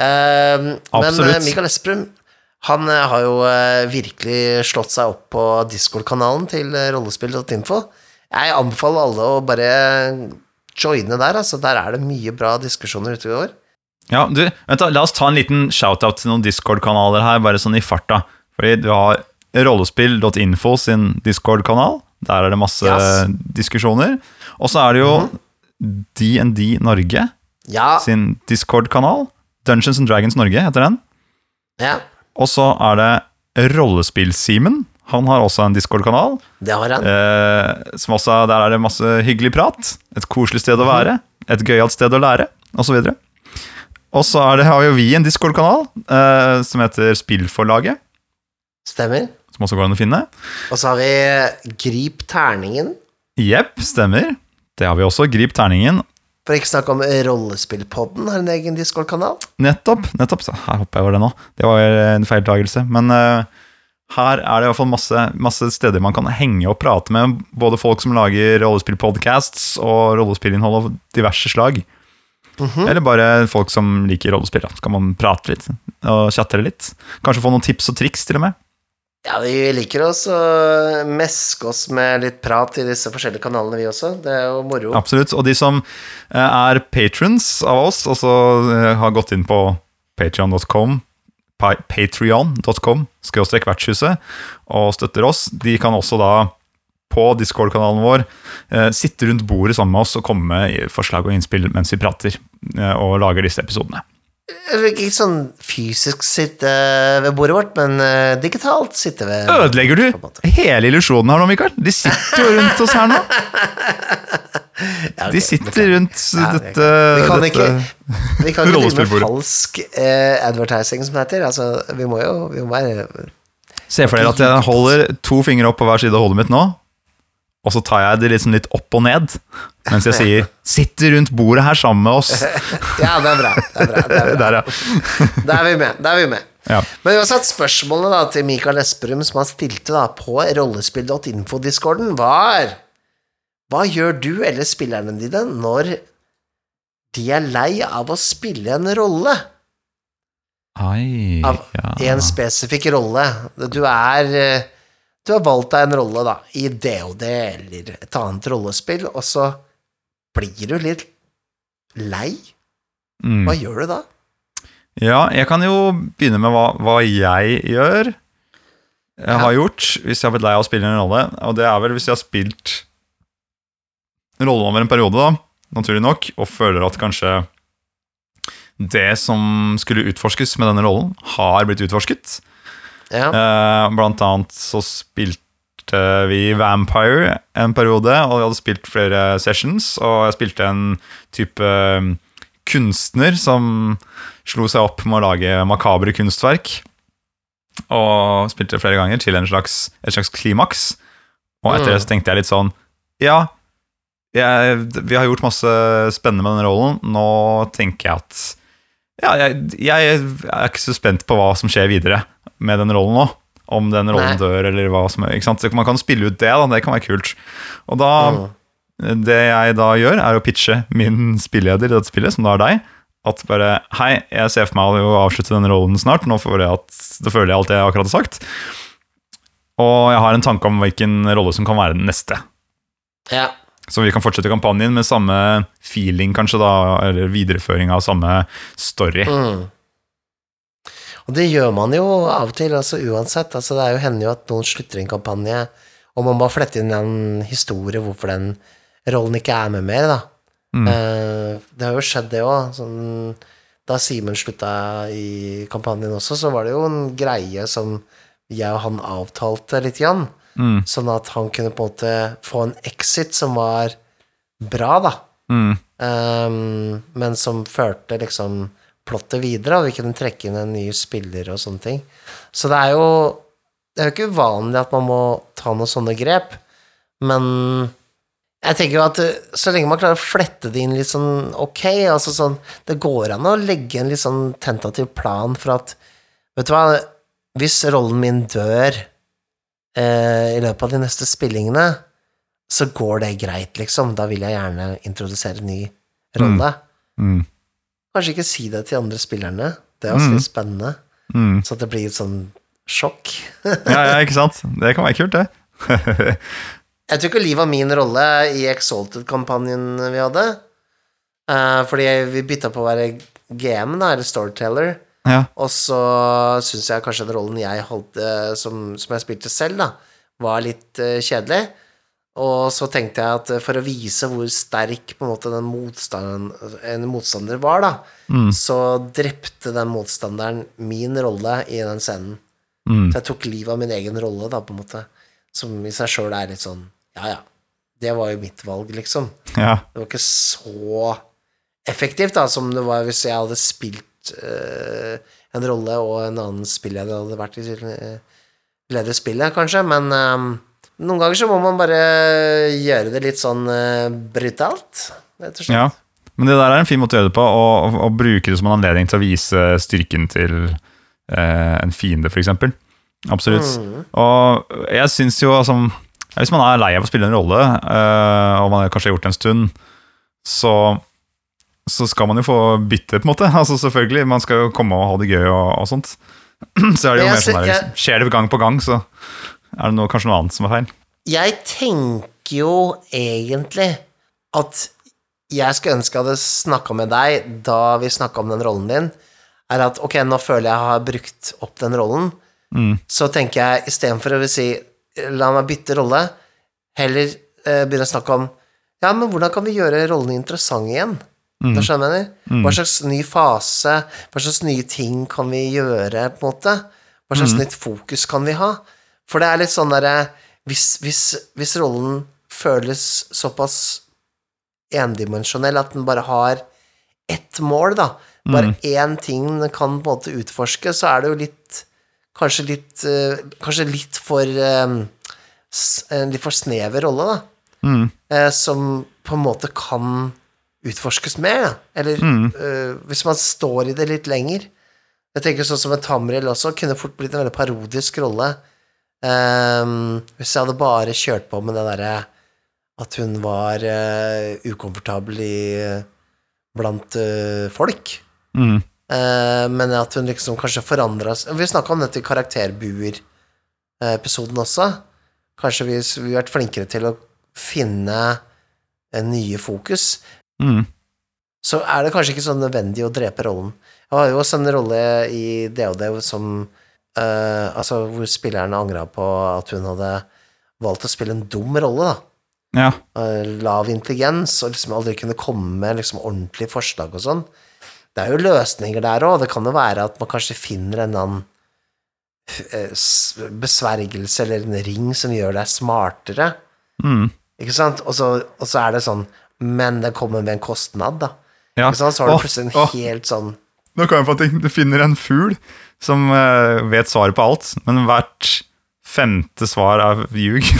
Men Absolutt. eh, Mikael Esprum han eh, har jo eh, virkelig slått seg opp på Discord-kanalen til eh, rollespill.info. Jeg anbefaler alle å bare joine der. Altså, der er det mye bra diskusjoner ute i år. Ja, du, vent da, La oss ta en liten shout-out til noen Discord-kanaler her, bare sånn i farta. Fordi du har rollespill.info sin Discord-kanal. Der er det masse Yes. diskusjoner. Og så er det jo DND Norge Ja, sin Discord-kanal. Dungeons and Dragons Norge heter den. ja Og så er det Rollespill-Simen. Han har også en Discord-kanal. det har han. Eh, som også, der er det masse hyggelig prat. Et koselig sted å være. Et gøyalt sted å lære, osv. Og så er det, har jo vi en Discord-kanal eh, som heter Spillforlaget. Stemmer. Som også går an å finne. Og så har vi Grip terningen. Jepp, stemmer. Det har vi også. Grip terningen. For ikke snakke om Rollespillpodden har en egen Discord-kanal. Nettopp. nettopp, så Her hopper jeg over det nå. Det var en feiltagelse. Men uh, her er det i hvert fall masse, masse steder man kan henge og prate med både folk som lager rollespillpodcasts og rollespillinnhold av diverse slag. Eller bare folk som liker rollespill. Så kan man prate litt og chatte litt. Kanskje få noen tips og triks, til og med. Ja, vi liker oss å meske oss med litt prat i disse forskjellige kanalene, vi også. Det er jo moro. Absolutt. Og de som eh, er patrons av oss, altså har gått inn på patrion.com patreon.com, skråstrek vertshuset, og støtter oss, de kan også da på Discord-kanalen vår eh, sitte rundt bordet sammen med oss og komme med forslag og innspill mens vi prater og lager disse episodene. Ikke sånn fysisk sitte ved bordet vårt, men eh, digitalt sitte ved Ødelegger du hele illusjonen her nå, Mikael? De sitter jo rundt oss her nå. Ja, De sitter rundt Ja, dette, Vi kan dette ikke, vi kan ikke drive med falsk eh, advertising, som det heter. Altså, vi må jo vi må bare Se for dere at jeg holder to fingre opp på hver side av hodet mitt nå, og så tar jeg det liksom litt opp og ned, mens jeg sier 'sitt rundt bordet her sammen med oss'. Ja, det er bra. Det er bra, det er bra. Der, ja. Da er vi med. Da er vi med. ja. Men uansett, spørsmålet da til Mikael Esperum, som han stilte da på rollespill.info-discorden, var Hva gjør du eller spillerne dine når de er lei av å spille en rolle? Ai, Av ja. en spesifikk rolle. Du er eh, Du har valgt deg en rolle, da, i DOD eller et annet rollespill, og så blir du litt lei. Mm. Hva gjør du da? Ja, jeg kan jo begynne med hva, hva jeg gjør. Jeg har gjort hvis jeg har blitt lei av å spille en rolle. Og det er vel hvis jeg har spilt rollen over en periode, da, naturlig nok, og føler at kanskje det som skulle utforskes med denne rollen, har blitt utforsket. Ja. Uh, blant annet så spilte vi Vampire en periode, og vi hadde spilt flere sessions, og jeg spilte en type eh, kunstner som slo seg opp med å lage makabre kunstverk. Og spilte flere ganger til en slags, et slags klimaks. Og etter det så tenkte jeg litt sånn Ja, jeg, vi har gjort masse spennende med denne rollen. Nå tenker jeg at Ja, jeg, jeg er ikke så spent på hva som skjer videre med den rollen nå. Om den rollen Nei. dør, eller hva som er. Ikke sant? Så man kan spille ut det, da. Det kan være kult. Og da Mm. Det jeg da gjør, er å pitche min spilleder i dette spillet, som da er deg. At bare Hei, jeg ser for meg å avslutte denne rollen snart. Nå føler jeg, at, da føler jeg alt jeg akkurat har sagt. Og jeg har en tanke om hvilken rolle som kan være den neste. ja. Så vi kan fortsette kampanjen med samme feeling, kanskje, da, eller videreføring av samme story. Mm. Og det gjør man jo av og til, altså uansett. Altså, det er jo hender jo at noen slutter en kampanje, og man bare fletter inn en historie hvorfor den rollen ikke er med mer, da. Mm. Eh, det har jo skjedd, det òg. Sånn, da Simen slutta i kampanjen også, så var det jo en greie som jeg og han avtalte litt, grann. Mm. Sånn at han kunne på en måte få en exit som var bra, da. Mm. Um, men som førte liksom plottet videre, og vi kunne trekke inn en ny spiller og sånne ting. Så det er jo Det er jo ikke uvanlig at man må ta noen sånne grep, men jeg tenker jo at eh, så lenge man klarer å flette det inn litt sånn ok, altså sånn Det går an å legge en litt sånn tentativ plan for at Vet du hva, hvis rollen min dør eh, i løpet av de neste spillingene, så går det greit, liksom. Da vil jeg gjerne introdusere en ny rolle. Mm. Kanskje ikke si det til andre spillerne. Det er også Mm. litt spennende. Mm. Så det blir et sånn sjokk. Ja, ja, ikke sant? Det kan være kult, det. Jeg tror ikke Liv var min rolle i Exalted-kampanjen vi hadde. Eh, fordi vi bytta på å være GM, da, eller Storyteller. ja. Og så syns jeg kanskje den rollen jeg holdt, som, som jeg spilte selv, da, var litt eh, kjedelig. Og så tenkte jeg at eh, for å vise hvor sterk på en måte den motstanderen, en motstander var, da, Mm. så drepte den motstanderen min rolle i den scenen. Mm. Så jeg tok livet av min egen rolle, da, på en måte. Som i seg sjøl er litt sånn Ja, ja. Det var jo mitt valg, liksom. ja. Det var ikke så effektivt da, som det var hvis jeg hadde spilt uh, en rolle, og en annen spilleder hadde vært i uh, ledet spillet, kanskje. Men eh, noen ganger så må man bare gjøre det litt sånn eh, brutalt, rett og slett. Ja, men det der er en fin måte å gjøre det på, og, å bruke det som en anledning til å vise styrken til eh, en fiende, f.eks. Absolutt. Mm. Og jeg syns jo altså Hvis man er lei av å spille en rolle, eh, og man kanskje har gjort det en stund, så, så skal man jo få bytte, på en måte. Altså Selvfølgelig, man skal jo komme og ha det gøy og, og sånt. Så er det jo Jeg mer sånn der, Skjer det gang på gang, så er det noe, kanskje noe annet som er feil. Jeg tenker jo egentlig at jeg skulle ønske jeg hadde snakka med deg da vi snakka om den rollen din, er at ok, nå føler jeg har brukt opp den rollen, Mm. så tenker jeg istedenfor å si la meg bytte rolle, heller eh, begynne å snakke om ja, men hvordan kan vi gjøre rollen interessant igjen? Da skjønner jeg mener? Hva slags ny fase, hva slags nye ting kan vi gjøre, på en måte? Hva slags nytt fokus kan vi ha? For det er litt sånn derre hvis, hvis, hvis rollen føles såpass endimensjonell at den bare har ett mål, da, bare én ting den kan på en måte utforske, så er det jo litt Kanskje litt eh, Kanskje litt for eh, En litt for snever rolle, da. Mm. eh, som på en måte kan utforskes mer, da. Eller mm. hvis man står i det litt lenger. Jeg tenker sånn som en Tamriel også, kunne fort blitt en veldig parodisk rolle. Ehm, hvis jeg hadde bare kjørt på med det derre at hun var uh, ukomfortabel i, blant uh, folk. Mm. uh, men at hun liksom kanskje forandra seg Vi snakka om dette i Karakterbuer-episoden også. Kanskje vi vi har vært flinkere til å finne en nye fokus. Mm. Så er det kanskje ikke så nødvendig å drepe rollen. Jeg har jo også en rolle i DOD som eh, Altså hvor spillerne angra på at hun hadde valgt å spille en dum rolle, da. Ja. Uh, lav intelligens, og liksom aldri kunne komme med liksom ordentlige forslag og sånn. Det er jo løsninger der òg. Det kan jo være at man kanskje finner en annen eh, besvergelse eller en ring som gjør deg smartere. Mm. Ikke sant? Og så, og så er det sånn Men det kommer med en kostnad, da. ja. Ikke sant? Så har du plutselig en helt sånn Nå kan jeg få tenke Du finner en fugl som eh, vet svaret på alt, men hvert femte svar er ljug.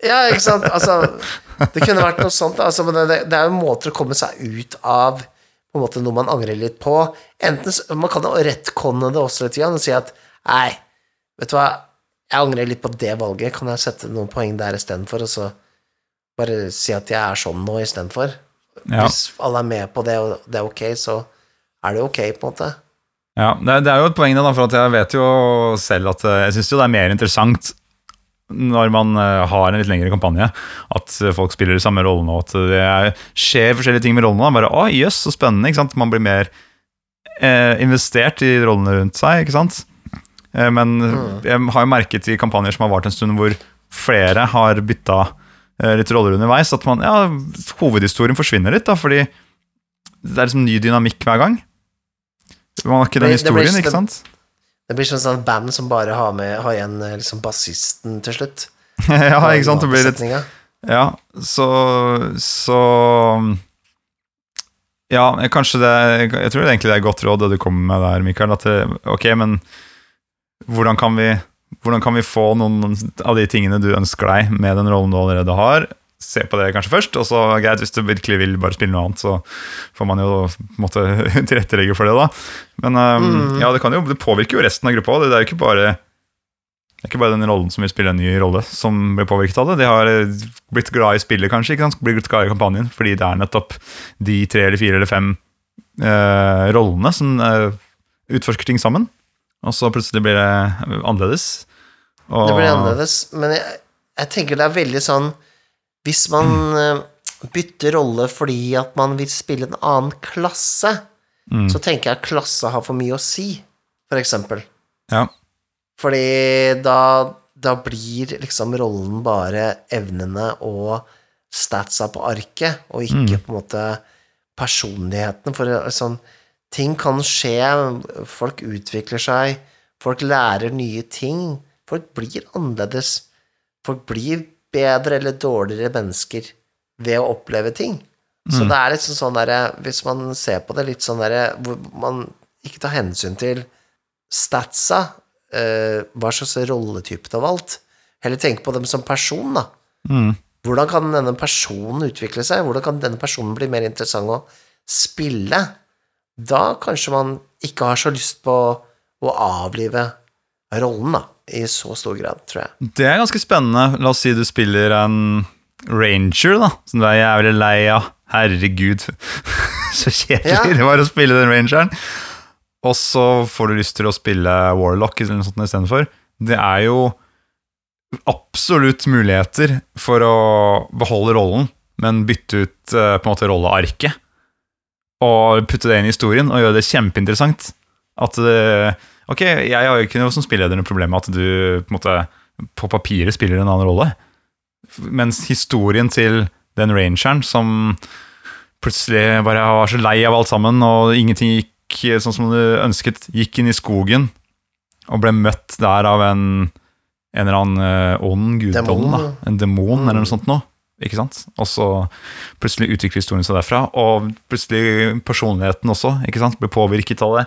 Ja, ikke sant? Altså, det kunne vært noe sånt. Altså, men det, det er jo måter å komme seg ut av på en måte noe man angrer litt på. Enten, Man kan jo retconne det også litt og si at nei, vet du hva, jeg angrer litt på det valget. Kan jeg sette noen poeng der istedenfor, og så bare si at jeg er sånn nå istedenfor? Ja. Hvis alle er med på det, og det er ok, så er det ok, på en måte. Ja, det er, det jo et poeng da, for at jeg vet jo selv at eh, jeg syns det er mer interessant når man eh, har en litt lengre kampanje, at folk spiller de samme rollene, og at det er, skjer forskjellige ting med rollene. Bare, å, jøss, så spennende, ikke sant? Man blir mer eh, investert i rollene rundt seg, ikke sant? Eh, men jeg har jo merket i kampanjer som har vart en stund, hvor flere har bytta eh, litt roller underveis, at man, ja, hovedhistorien forsvinner litt, da, fordi det er liksom ny dynamikk hver gang. Man har ikke den historien, ikke sant? Det blir som et sånt band som bare har, med, har igjen liksom bassisten til slutt. ja, ikke sant? Det blir litt Ja, så Så Ja, kanskje det Jeg tror egentlig det er godt råd det du kommer med der, Mikael. At det, ok, men hvordan kan vi Hvordan kan vi få noen av de tingene du ønsker deg med den rollen du allerede har? Se på det kanskje først, og så greit, hvis du virkelig vil bare spille noe annet, så får man jo måte tilrettelegge for det, da. Men um, ja, det, kan jo, det påvirker jo resten av gruppa òg. Det er jo ikke bare det er ikke bare den rollen som vil spille en ny rolle, som blir påvirket av det. De har eh, blitt glad i spillet, kanskje, ikke sant? blitt glad i kampanjen, fordi det er nettopp de tre eller fire eller fem uh, rollene som uh, utforsker ting sammen. Og så plutselig blir det annerledes. Og, Det blir annerledes, men jeg, jeg tenker det er veldig sånn Hvis man mm. bytter rolle fordi at man vil spille en annen klasse, Mm. så tenker jeg at klasse har for mye å si, for eksempel. Ja. Fordi da, da blir liksom rollen bare evnene og statsa på arket, og ikke på en måte personligheten. For er sånn, ting kan skje, folk utvikler seg, folk lærer nye ting. Folk blir annerledes. Folk blir bedre eller dårligere mennesker ved å oppleve ting. Så det er liksom sånn derre Hvis man ser på det litt sånn derre hvor man ikke tar hensyn til statsa, eh, hva slags rolletype du har valgt, heller tenke på dem som person, da. Mm. Hvordan kan denne personen utvikle seg? Hvordan kan denne personen bli mer interessant å spille? Da kanskje man ikke har så lyst på å avlive rollen, da, i så stor grad, tror jeg. Det er ganske spennende. La oss si du spiller en ranger, da, som du er jævlig lei av. Herregud, så kjedelig Ja. det var å spille den rangeren. Og så får du lyst til å spille warlock eller noe sånt istedenfor. Det er jo absolutt muligheter for å beholde rollen, men bytte ut eh, på en måte rollearket. Og putte det inn i historien og gjøre det kjempeinteressant. At det, Ok, jeg har jo ikke noe som spilleder noe problem med at du på, måte, på papiret spiller en annen rolle. Mens historien til den rangeren som plutselig bare var så lei av alt sammen, og ingenting gikk sånn som du ønsket. Gikk inn i skogen og ble møtt der av en, en eller annen ånd, ond guddom. Da. En demon eller noe sånt noe. Ikke sant? Og så plutselig utvikler historien seg derfra, og plutselig personligheten også ikke sant? blir påvirket av det.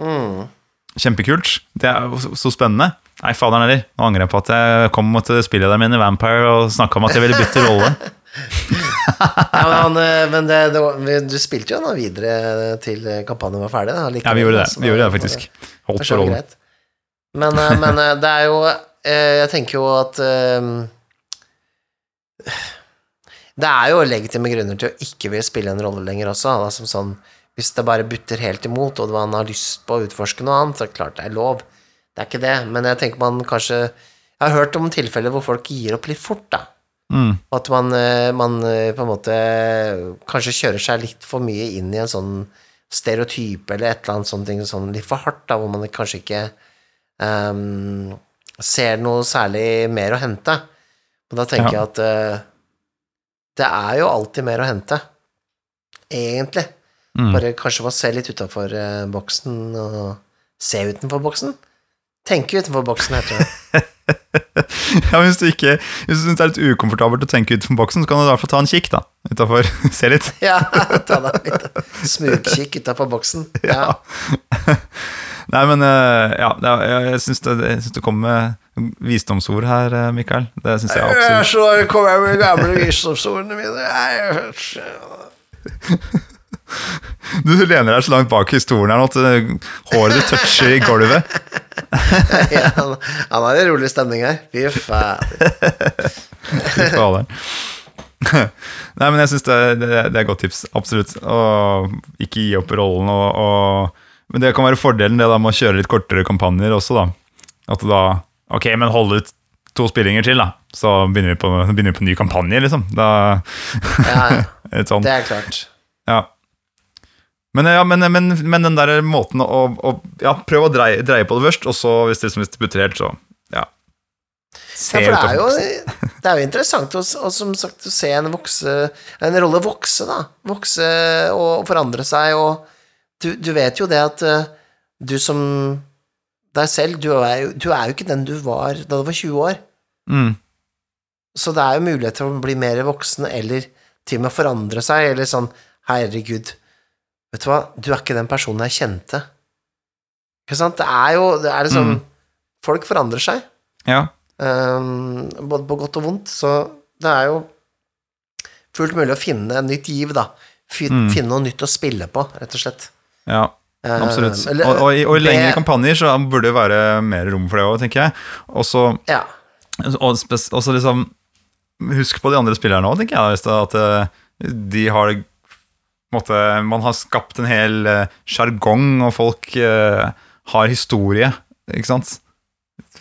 Mm. Kjempekult. Det er jo så- spennende. Nei, faderen heller. Nå angrer jeg på at jeg kom til dem inn i Vampire og snakka om at jeg ville bytte rolle. Ja, men han, eh, men det, det du spilte jo nå videre til kampanjen var ferdig. Da, Ja, vi gjorde det. Vi gjorde det faktisk. Holdt er på rollen. greit. Men, eh, men eh, det er jo eh, Jeg tenker jo at eh, Det er jo legitime grunner til å ikke vil spille en rolle lenger også. Da, som sånn, hvis det bare butter helt imot, og man har lyst på å utforske noe annet, så klart det er lov. Det er ikke det, men jeg tenker man kanskje Jeg har hørt om tilfeller hvor folk gir opp litt fort, da. Mm. At man, eh, man eh, på en måte kanskje kjører seg litt for mye inn i en sånn stereotype eller et eller annet sånt ting, sånn litt for hardt, da, hvor man kanskje ikke um, ser noe særlig mer å hente. Og da tenker Ja. jeg at uh, det er jo alltid mer å hente, egentlig. Mm. Bare kanskje man ser litt utafor boksen, og se utenfor boksen. Tenke utenfor boksen, heter det. Ja, hvis du ikke Hvis du syns det er litt ukomfortabelt å tenke utenfor boksen, så kan du i hvert fall ta en kikk, da. Utafor. Se litt. Ja, ta deg litt smugkikk utafor boksen. Ja. Nei, men eh, ja, jeg, syns det, det kom med visdomsord her, eh, Mikael. Det syns jeg absolutt. så kommer jeg med gamle visdomsordene mine. Jeg- Du lener deg så langt bak i stolen her nå at eh, håret ditt toucher i gulvet. Ja, han, han har en rolig stemning her. Fy fader. Fy fader. Nei, men jeg syns det, det, det er et godt tips. Absolutt. Og ikke gi opp rollen. Og, og, men det kan være fordelen det da med å kjøre litt kortere kampanjer også, da. At da Ok, men hold ut to spillinger til, da. Så begynner vi på, begynner vi på ny kampanje, liksom. Da, Ja. Det er klart. Men, ja, men, men, men den der måten å, å ja, prøve å dreie, dreie på det først, og så hvis det hvis det butter helt, så ja. Se Ja, for det er jo, det er jo interessant å, og som sagt, å se en, vokse, en rolle vokse, da. Vokse og forandre seg, og du, du vet jo det at eh, du som deg selv, du er, jo, du er jo ikke den du var da du var 20 år. Mm. Så det er jo mulighet til å bli mer voksen, eller til og med forandre seg, eller sånn Herregud, vet du hva, du er ikke den personen jeg kjente. Ikke sant? Det er jo det er liksom Mm. Folk forandrer seg, Ja. Um, både på godt og vondt, så det er jo fullt mulig å finne en nytt giv, da. Mm. Finne noe nytt å spille på, rett og slett. ja. Ehm, Absolutt. og, og, i- og i lengre det- kampanjer så burde det være mer rom for det òg, tenker jeg. Og så Ja. og så liksom Husk på de andre spillerne òg, tenker jeg. At eh, de har en måte, Man har skapt en hel eh, sjargong, og folk eh, har historie, ikke sant?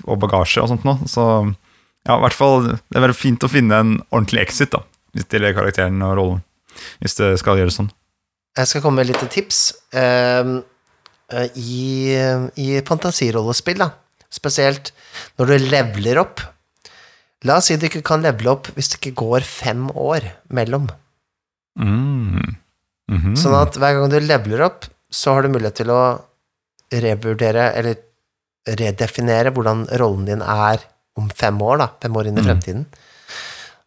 Og bagasje og sånt noe. Så ja, i hvert fall Det er veldig fint å finne en ordentlig exit, da. Gjelder karakteren og rollen. Hvis det skal gjøres sånn. Jeg skal komme med et lite tips. Eh, I, I fantasirollespill, da, spesielt når du leveler opp La oss si du ikke kan levele opp hvis det ikke går fem år mellom. Mm. Mhm. Sånn at hver gang du leveler opp, så har du mulighet til å revurdere eller redefinere hvordan rollen din er om fem år, da. Fem år inn i Mm. fremtiden.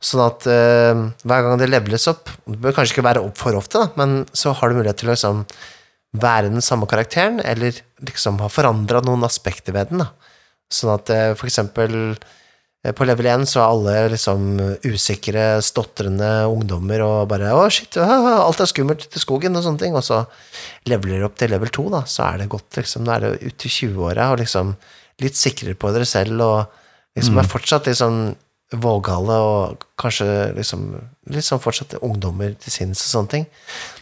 Sånn at uh, hver gang det leveles opp Det bør kanskje ikke være opp for ofte, da, men så har du mulighet til å liksom være den samme karakteren, eller liksom ha forandra noen aspekter ved den. da. Sånn at uh, for eksempel på level 1 så er alle liksom usikre, stotrende ungdommer og bare 'Å, shit, alt er skummelt ute i skogen', og sånne ting. Og så leveler du opp til level 2, da, så er det godt, liksom. Da er det ute i 20-åra og liksom litt sikrere på dere selv og liksom er fortsatt liksom vågale og kanskje liksom litt sånn fortsatt ungdommer til sinns og sånne ting.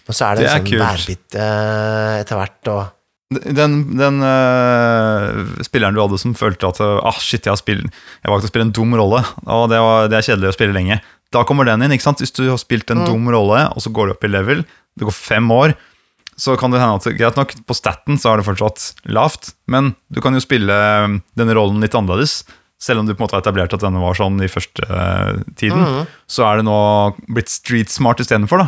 Men så er det, Det er liksom kult. værbitte etter hvert og Den, den uh, spilleren du hadde som følte at ah, shit, jeg har spilt Jeg valgte å spille en dum rolle, og det, var, det er kjedelig å spille lenge. Da kommer den inn. ikke sant? Hvis du har spilt en dum rolle, og så går du opp i level, det går fem år, så kan det hende at greit nok, på staten så er det fortsatt lavt, men du kan jo spille øh, denne rollen litt annerledes. Selv om du på en måte har etablert at denne var sånn i første uh, tiden, så er det nå blitt street smart istedenfor.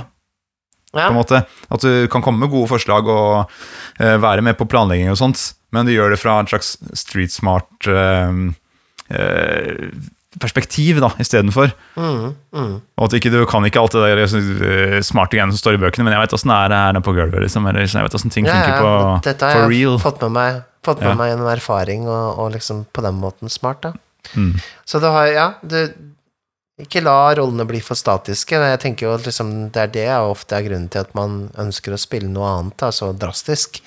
Ja. på en måte. At du kan komme med gode forslag og uh, være med på planlegging og sånt, men du gjør det fra et slags street smart uh, uh, perspektiv, da, istedenfor. Mm, mm. Og at ikke, du kan ikke alt det der uh, smarte greiene som står i bøkene, men jeg vet åssen det er her nede på gulvet. Liksom, eller jeg vet åssen ting Ja, funker på Dette har jeg real. fått med meg, fått med Ja. meg gjennom erfaring, og, og liksom på den måten smart, da. Mm. Så du har, ja, du Ikke la rollene bli for statiske. Jeg tenker jo at liksom, det er det ofte er grunnen til at man ønsker å spille noe annet, da, så drastisk.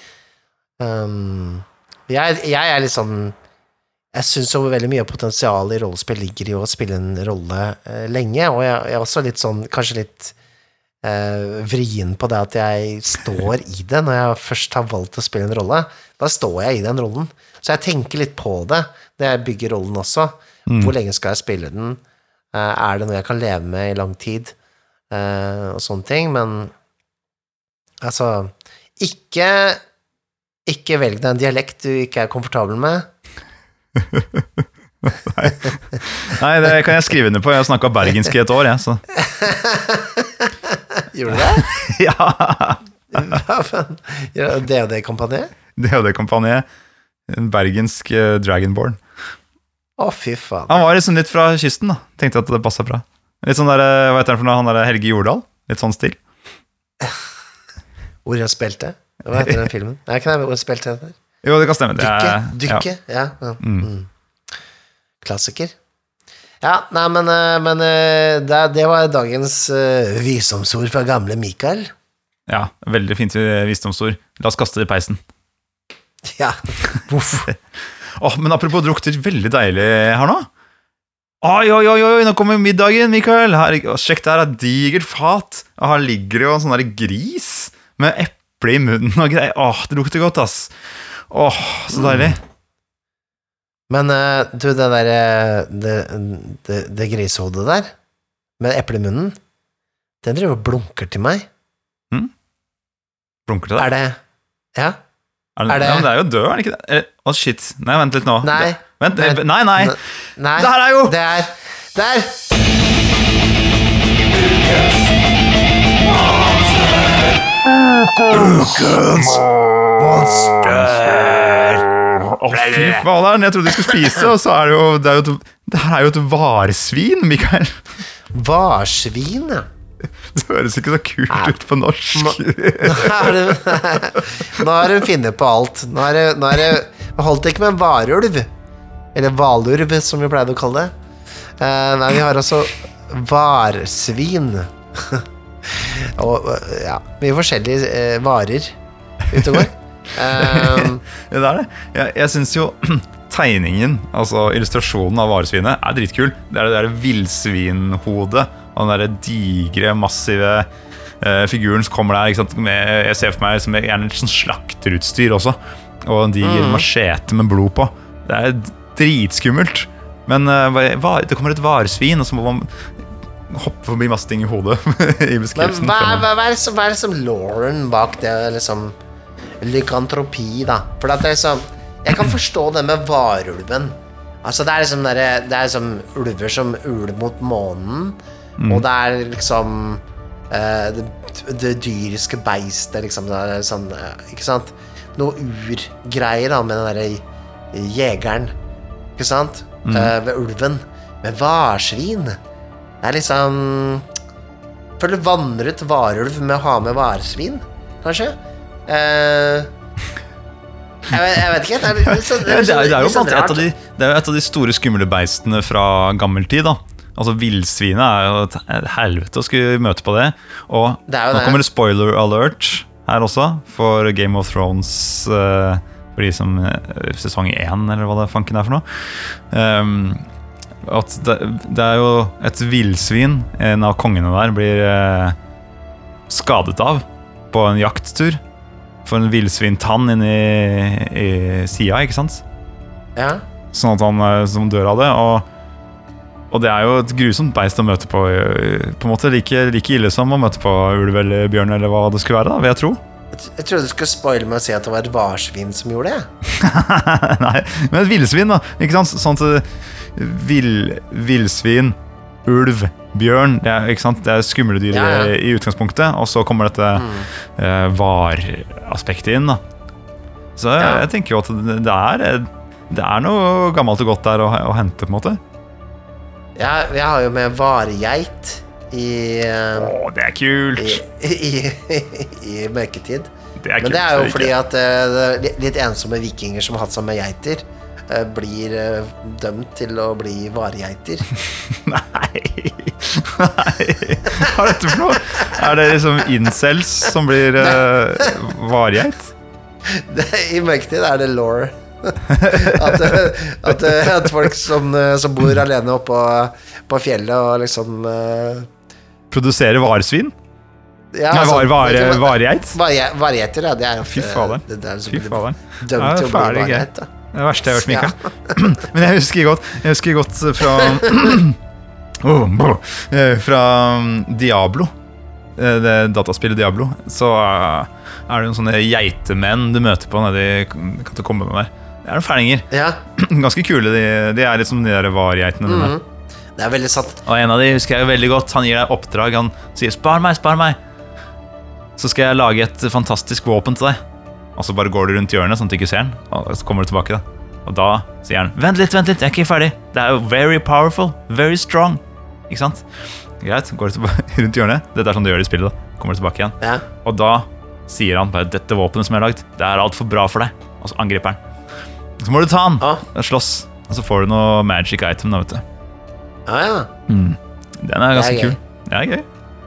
Um, jeg, jeg er sånn Jeg syns jo veldig mye av potensialet i rollespill ligger i å spille en rolle eh, lenge, og jeg, jeg er også litt sånn, kanskje litt eh, vrien på det at jeg står i det når jeg først har valgt å spille en rolle. Da står jeg i den rollen. Så jeg tenker litt på det når jeg bygger rollen også. Hvor lenge skal jeg spille den? Eh, er det noe jeg kan leve med i lang tid? Eh, og sånne ting. Men altså Ikke Ikke velg deg en dialekt du ikke er komfortabel med. Nei, det kan jeg skrive under på. Jeg har snakka bergensk i et år, jeg, så Gjorde du det? Ja! DOD-kampanje. Kompaniet. En bergensk eh, Dragonborn. Å, fy faen. Han var liksom litt fra kysten, da. Tenkte at det passa bra. Litt sånn der, eh, hva heter han for noe? Han der Helge Jordal? Litt sånn stil. Hvor han spilte? Hva heter den filmen? Nei, ikke det, hvor jeg spilte den der? Jo, det kan stemme. Det Dykke? er- Dykke? Ja. ja. Mm. Klassiker. Ja, nei, men, eh, men eh, det, det var dagens visdomsord fra gamle Mikael. Ja, veldig fint visdomsord. La oss kaste det i peisen. Ja. Voff. Åh, men apropos drukter, veldig deilig her nå. Oi, oi, oi, oi, nå kommer middagen, Mikael. Her, sjekk, der er digert fat. Og her ligger det jo en sånn der gris med eple i munnen og greier. Åh, det lukter godt, ass. Åh, så deilig. Men uh, du, det der eh, Det, det, det grisehodet der, med eple i munnen, den driver og blunker til meg. Blunker til deg. Er det Ja? Er det, er det- Ja, men det er jo død, er det ikke det? Å, oh, shit. Nei, vent litt nå. Nei. Det, vent, Nei. nei, nei. Nei. Det her er jo Det er Der! Å, fy faen, jeg trodde de skulle spise, og så er det jo Det, er jo et, det her er jo et varsvin, Mikael. Varsvin, ja. Det høres ikke så kult ut på norsk. Nå har hun funnet på alt. Nå er det, nå er det holdt ikke med en varulv. Eller hvalurv, som vi pleide å kalle det. Eh, nei, vi har altså varsvin. og ja, mye forskjellige eh, varer ute og går. Eh, det er det. Jeg, jeg syns jo tegningen, altså illustrasjonen av varesvinet, er dritkul. Det er det der villsvinhodet og den derre digre, massive eh, figuren som kommer der. Ikke sant? Med, jeg ser for meg som gjerne sånn slakterutstyr også. Og en diger machete med blod på. Det er dritskummelt. Men hva- det kommer et varesvin, og så må man hoppe forbi masse ting i hodet. i men beskrivelsen. hva, er- hva, hva, er som, hva er det som Lauren bak det liksom Lykantropi, da? For at det er liksom Jeg kan forstå det med varulven. Altså, det er liksom der, Det er liksom ulver som uler mot månen, og det er liksom uh, det, det dyriske beistet, liksom. Det er sånn eh, Ikke sant? Noe urgreier da med den derre jegeren, ikke sant? Eh, ved ulven. Med varsvin. Det er liksom Føler vannret varulv med å ha med varsvin, kanskje? Uh, jeg, vet, jeg vet ikke. Det er litt sånn, det, er, det, er sånn det er jo et av de store skumle beistene fra gammel tid. da Altså Villsvinet er jo et et helvete å skulle møte på det. Og Det er nå det. kommer det spoiler alert her også, for Game of Thrones. uh, for de som uh, Sesong én, eller hva det fanken er for noe. Um, at det, det er jo et villsvin en av kongene der blir uh, skadet av på en jakttur. For en villsvintann inni i sida, ikke sant? Ja. Sånn at han som dør av det. Og, og det er jo et grusomt beist å møte på. eh, På en måte like, like ille som å møte på ulv eller bjørn, eller hva det skulle være. da, vil jeg tro. Jeg, jeg trodde du skulle spoile med å si at det var et varsvin som gjorde det. Nei, men et villsvin, da. Ikke sant? Sånt vill, villsvin, ulv, bjørn, det er, ikke sant? det er skumle dyr Ja, ja. i utgangspunktet, og så kommer dette eh, var-aspektet inn. da. Så jeg, Ja. jeg tenker jo at det, er, det er noe gammelt og godt der å, å hente, på en måte. Jeg, jeg har jo med varegeit i, eh, Å, det er kult! i, i, i mørketid. Det er Men kult. det er jo fordi at uh, litt- litt ensomme vikinger som har hatt seg med geiter, uh, blir uh, dømt til å bli varegeiter. Nei. Nei. Hva er dette for noe? Er det liksom incels som blir uh, vargeit? I mørketid er det law. At, at, eh, at folk som, eh, som bor alene oppå på fjellet og liksom uh, Produserer varsvin? ja, Nei, altså, var, var, det er varegeit? Ja. Det er Fy faderen. Det, det er Fy faderen. dømt til å bli variet. da. Det er verste jeg har hørt, Mikael. Men jeg husker godt, jeg husker godt fra oh, Fra um, Diablo. Det dataspillet Diablo. Så er det noen sånne geitemenn du møter på nedi katakombene der. Det er noen ferninger. Ja, Ganske kule. De, de er litt som de der vargeitene dine. Mhm. det er veldig sant. Og en av de husker jeg jo veldig godt. Han gir deg oppdrag. Han sier 'spar meg, spar meg'. Så skal jeg lage et fantastisk våpen til deg. Og så bare går du rundt hjørnet, sånn at du ikke ser den. Og så kommer du tilbake, da. Og da sier han 'vent litt, vent litt, jeg er ikke ferdig'. Det er jo very powerful, very strong. Ikke sant? Greit, går du rundt hjørnet. Dette er sånn du gjør det i spillet. da Kommer du tilbake igjen. Ja. Og da sier han bare 'dette våpenet som jeg har lagd, det er altfor bra for deg'. Og så angriper han. Så må du ta den. Ah. og Slåss. Og så får du noe magic item, da, vet du. Ja, ja. Den er ganske gøy. kul. Det er gøy.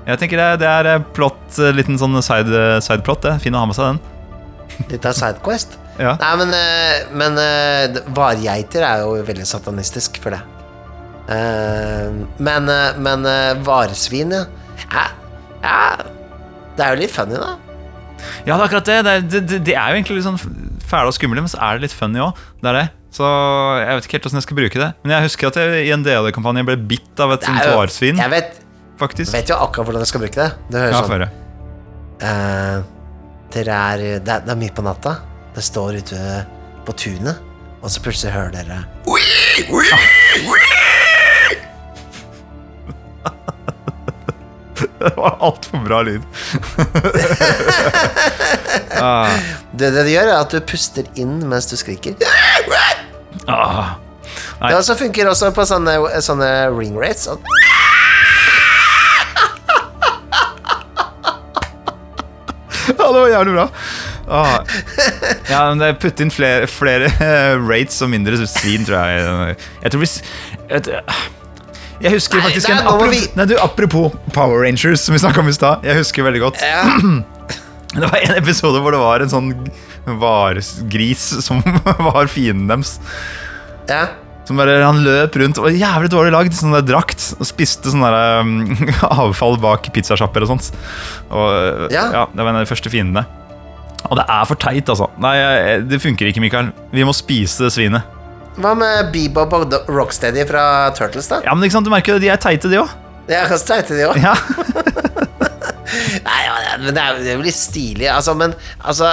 Jeg tenker det, det er eh, plott, eh, liten sånn side, sideplott. det. Fin å ha med seg den. Litt av Sidequest. Ja. Nei, men, eh, men eh, vargeiter er jo veldig satanistisk for det. Eh, men eh, men eh, varesvin, ja. ja. Ja, det er jo litt funny, da. Ja, det er akkurat det. Det er, det, det- det er jo egentlig litt sånn fæle og skumle, men så er det litt funny òg. Det er det. Så jeg vet ikke helt hvordan jeg skal bruke det. Men jeg husker at jeg i en DOD-kampanje ble bitt av et varsvin. Jeg vet, Faktisk. vet jo akkurat hvordan jeg skal bruke det. Det høres Ja, sånn føre. eh, Dere er det, er det er midt på natta. Det står ute på tunet, og så plutselig hører dere Det var altfor bra lyd. ah, Det, det det gjør, er at du puster inn mens du skriker. ah. Nei. Det også funker også på sånne, sånne ring rates. og- Ja, det var jævlig bra. Ah. Ja, men det Putt inn flere, flere eh, rates og mindre svin, tror jeg. Jeg tror hvis et, Jeg husker faktisk nei, nei, en apropos, vi- nei, du, apropos Power Rangers, som vi snakka om i stad. Jeg husker veldig godt. Ja. Det var en episode hvor det var en sånn varegris som var fienden deres. ja. Som bare, Han løp rundt og var jævlig dårlig lagd. Sånn der drakt Og spiste sånn der, um, avfall bak pizzasjapper og sånt. Og, Ja. ja, Det var en av de første fiendene. Og det er for teit, altså. Nei, Det funker ikke, Mikael. Vi må spise det svinet. Hva med Bebop og Rocksteady fra Turtles, da? Ja, men ikke sant, du merker jo, De er teite, de òg. Ja, kanskje teite, de òg? Ja. Nei, men det er jo- litt stilig, altså, men altså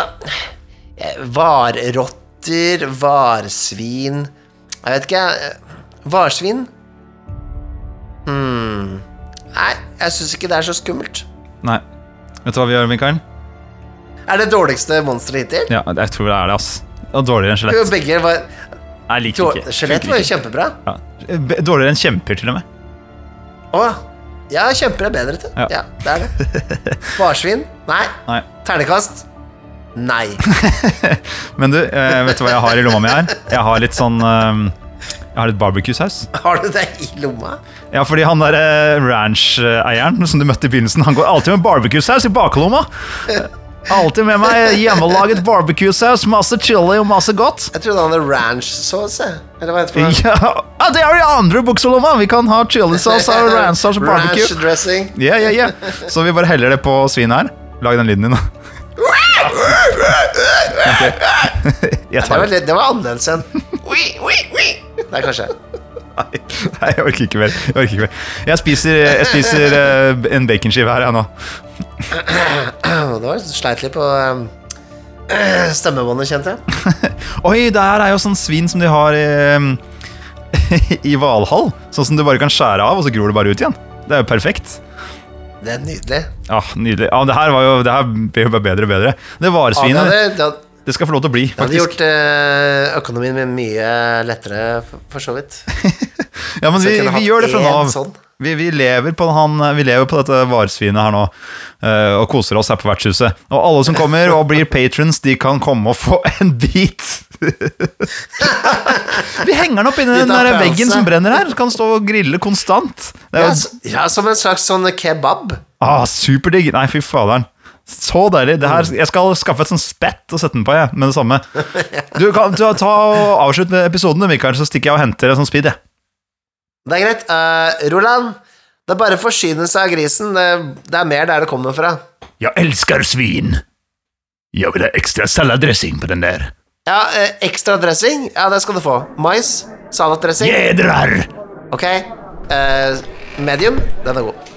Varrotter, varsvin Jeg vet ikke, Varsvin? Hmm. Nei, jeg syns ikke det er så skummelt. Nei. Vet du hva vi gjør, Mikael? Er det dårligste monsteret hittil? Ja, jeg tror det er det, ass. Og dårligere enn skjelett. Begge var Jeg liker ikke. Skjelett var jo kjempebra. Ja. Dårligere enn kjemper, til og med. Å, ja, kjemper er bedre til. Ja. Ja, det er det. Varsvin? Nei. Nei. Ternekast? Nei. Men du, eh, vet du hva jeg har i lomma mi her? Jeg har litt sånn eh, Jeg har litt barbecue-saus. Har du det i lomma? Ja, fordi han der eh, ranch-eieren som du møtte i begynnelsen, han går alltid med barbecue-saus i baklomma. Alltid med meg hjemmelaget barbecue-saus, masse chili og masse godt. Jeg trodde han hadde ranch-sauce. Eller hva heter det? Ja, ah, det er i andre bukselomma! Vi kan ha chilisaus og ranch-saus og barbecue. Ranch dressing. Ja, ja, ja. Så vi bare heller det på svinet her. Lag den lyden din, da. Okay. Det var, litt, det var annerledes enn Det. Nei, kanskje. Nei, nei, jeg orker ikke mer. Jeg, orker ikke mer. jeg spiser, jeg spiser eh, en baconskive her, jeg nå. Det var sleit litt på um, stemmebåndet, kjente jeg. Oi, det her er jo sånn svin som de har i, i Valhall. Sånn som du bare kan skjære av, og så gror det bare ut igjen. Det er jo perfekt. Det er nydelig. Ja, Nydelig. Ja, det her, var jo, det her blir jo bare bedre og bedre. Det Ja, det, Ja, det, hadde, det skal få lov til å bli, faktisk. det hadde gjort eh, økonomien min mye lettere, for, for så vidt. Ja, men Så vi, vi gjør det fra nå av. sånn. Vi, vi, lever på han, vi lever på dette varesvinet her nå uh, og koser oss her på vertshuset. Og alle som kommer og blir patrons, de kan komme og få en bit. vi henger den opp inni den der veggen som brenner her. Så kan den stå og grille konstant. Ja, jo s- ja, som en slags sånn kebab. ah, superdigg. Nei, fy faderen. Så deilig. Det her, jeg skal skaffe et sånt spett og sette den på jeg, med det samme. Du kan ta, ta og Avslutt episoden, Mikael, så stikker jeg og henter en sånn speed. jeg. Det er greit. Uh, Roland, det er bare å forsynelse av grisen. Det, det er mer der det kommer fra. Jeg elsker svin. Jeg vil ha ekstra salatdressing på den der. Ja, uh, ekstra dressing? Ja, det skal du få. Mais, salatdressing. Jedrar! Ok. Uh, medium, den er god.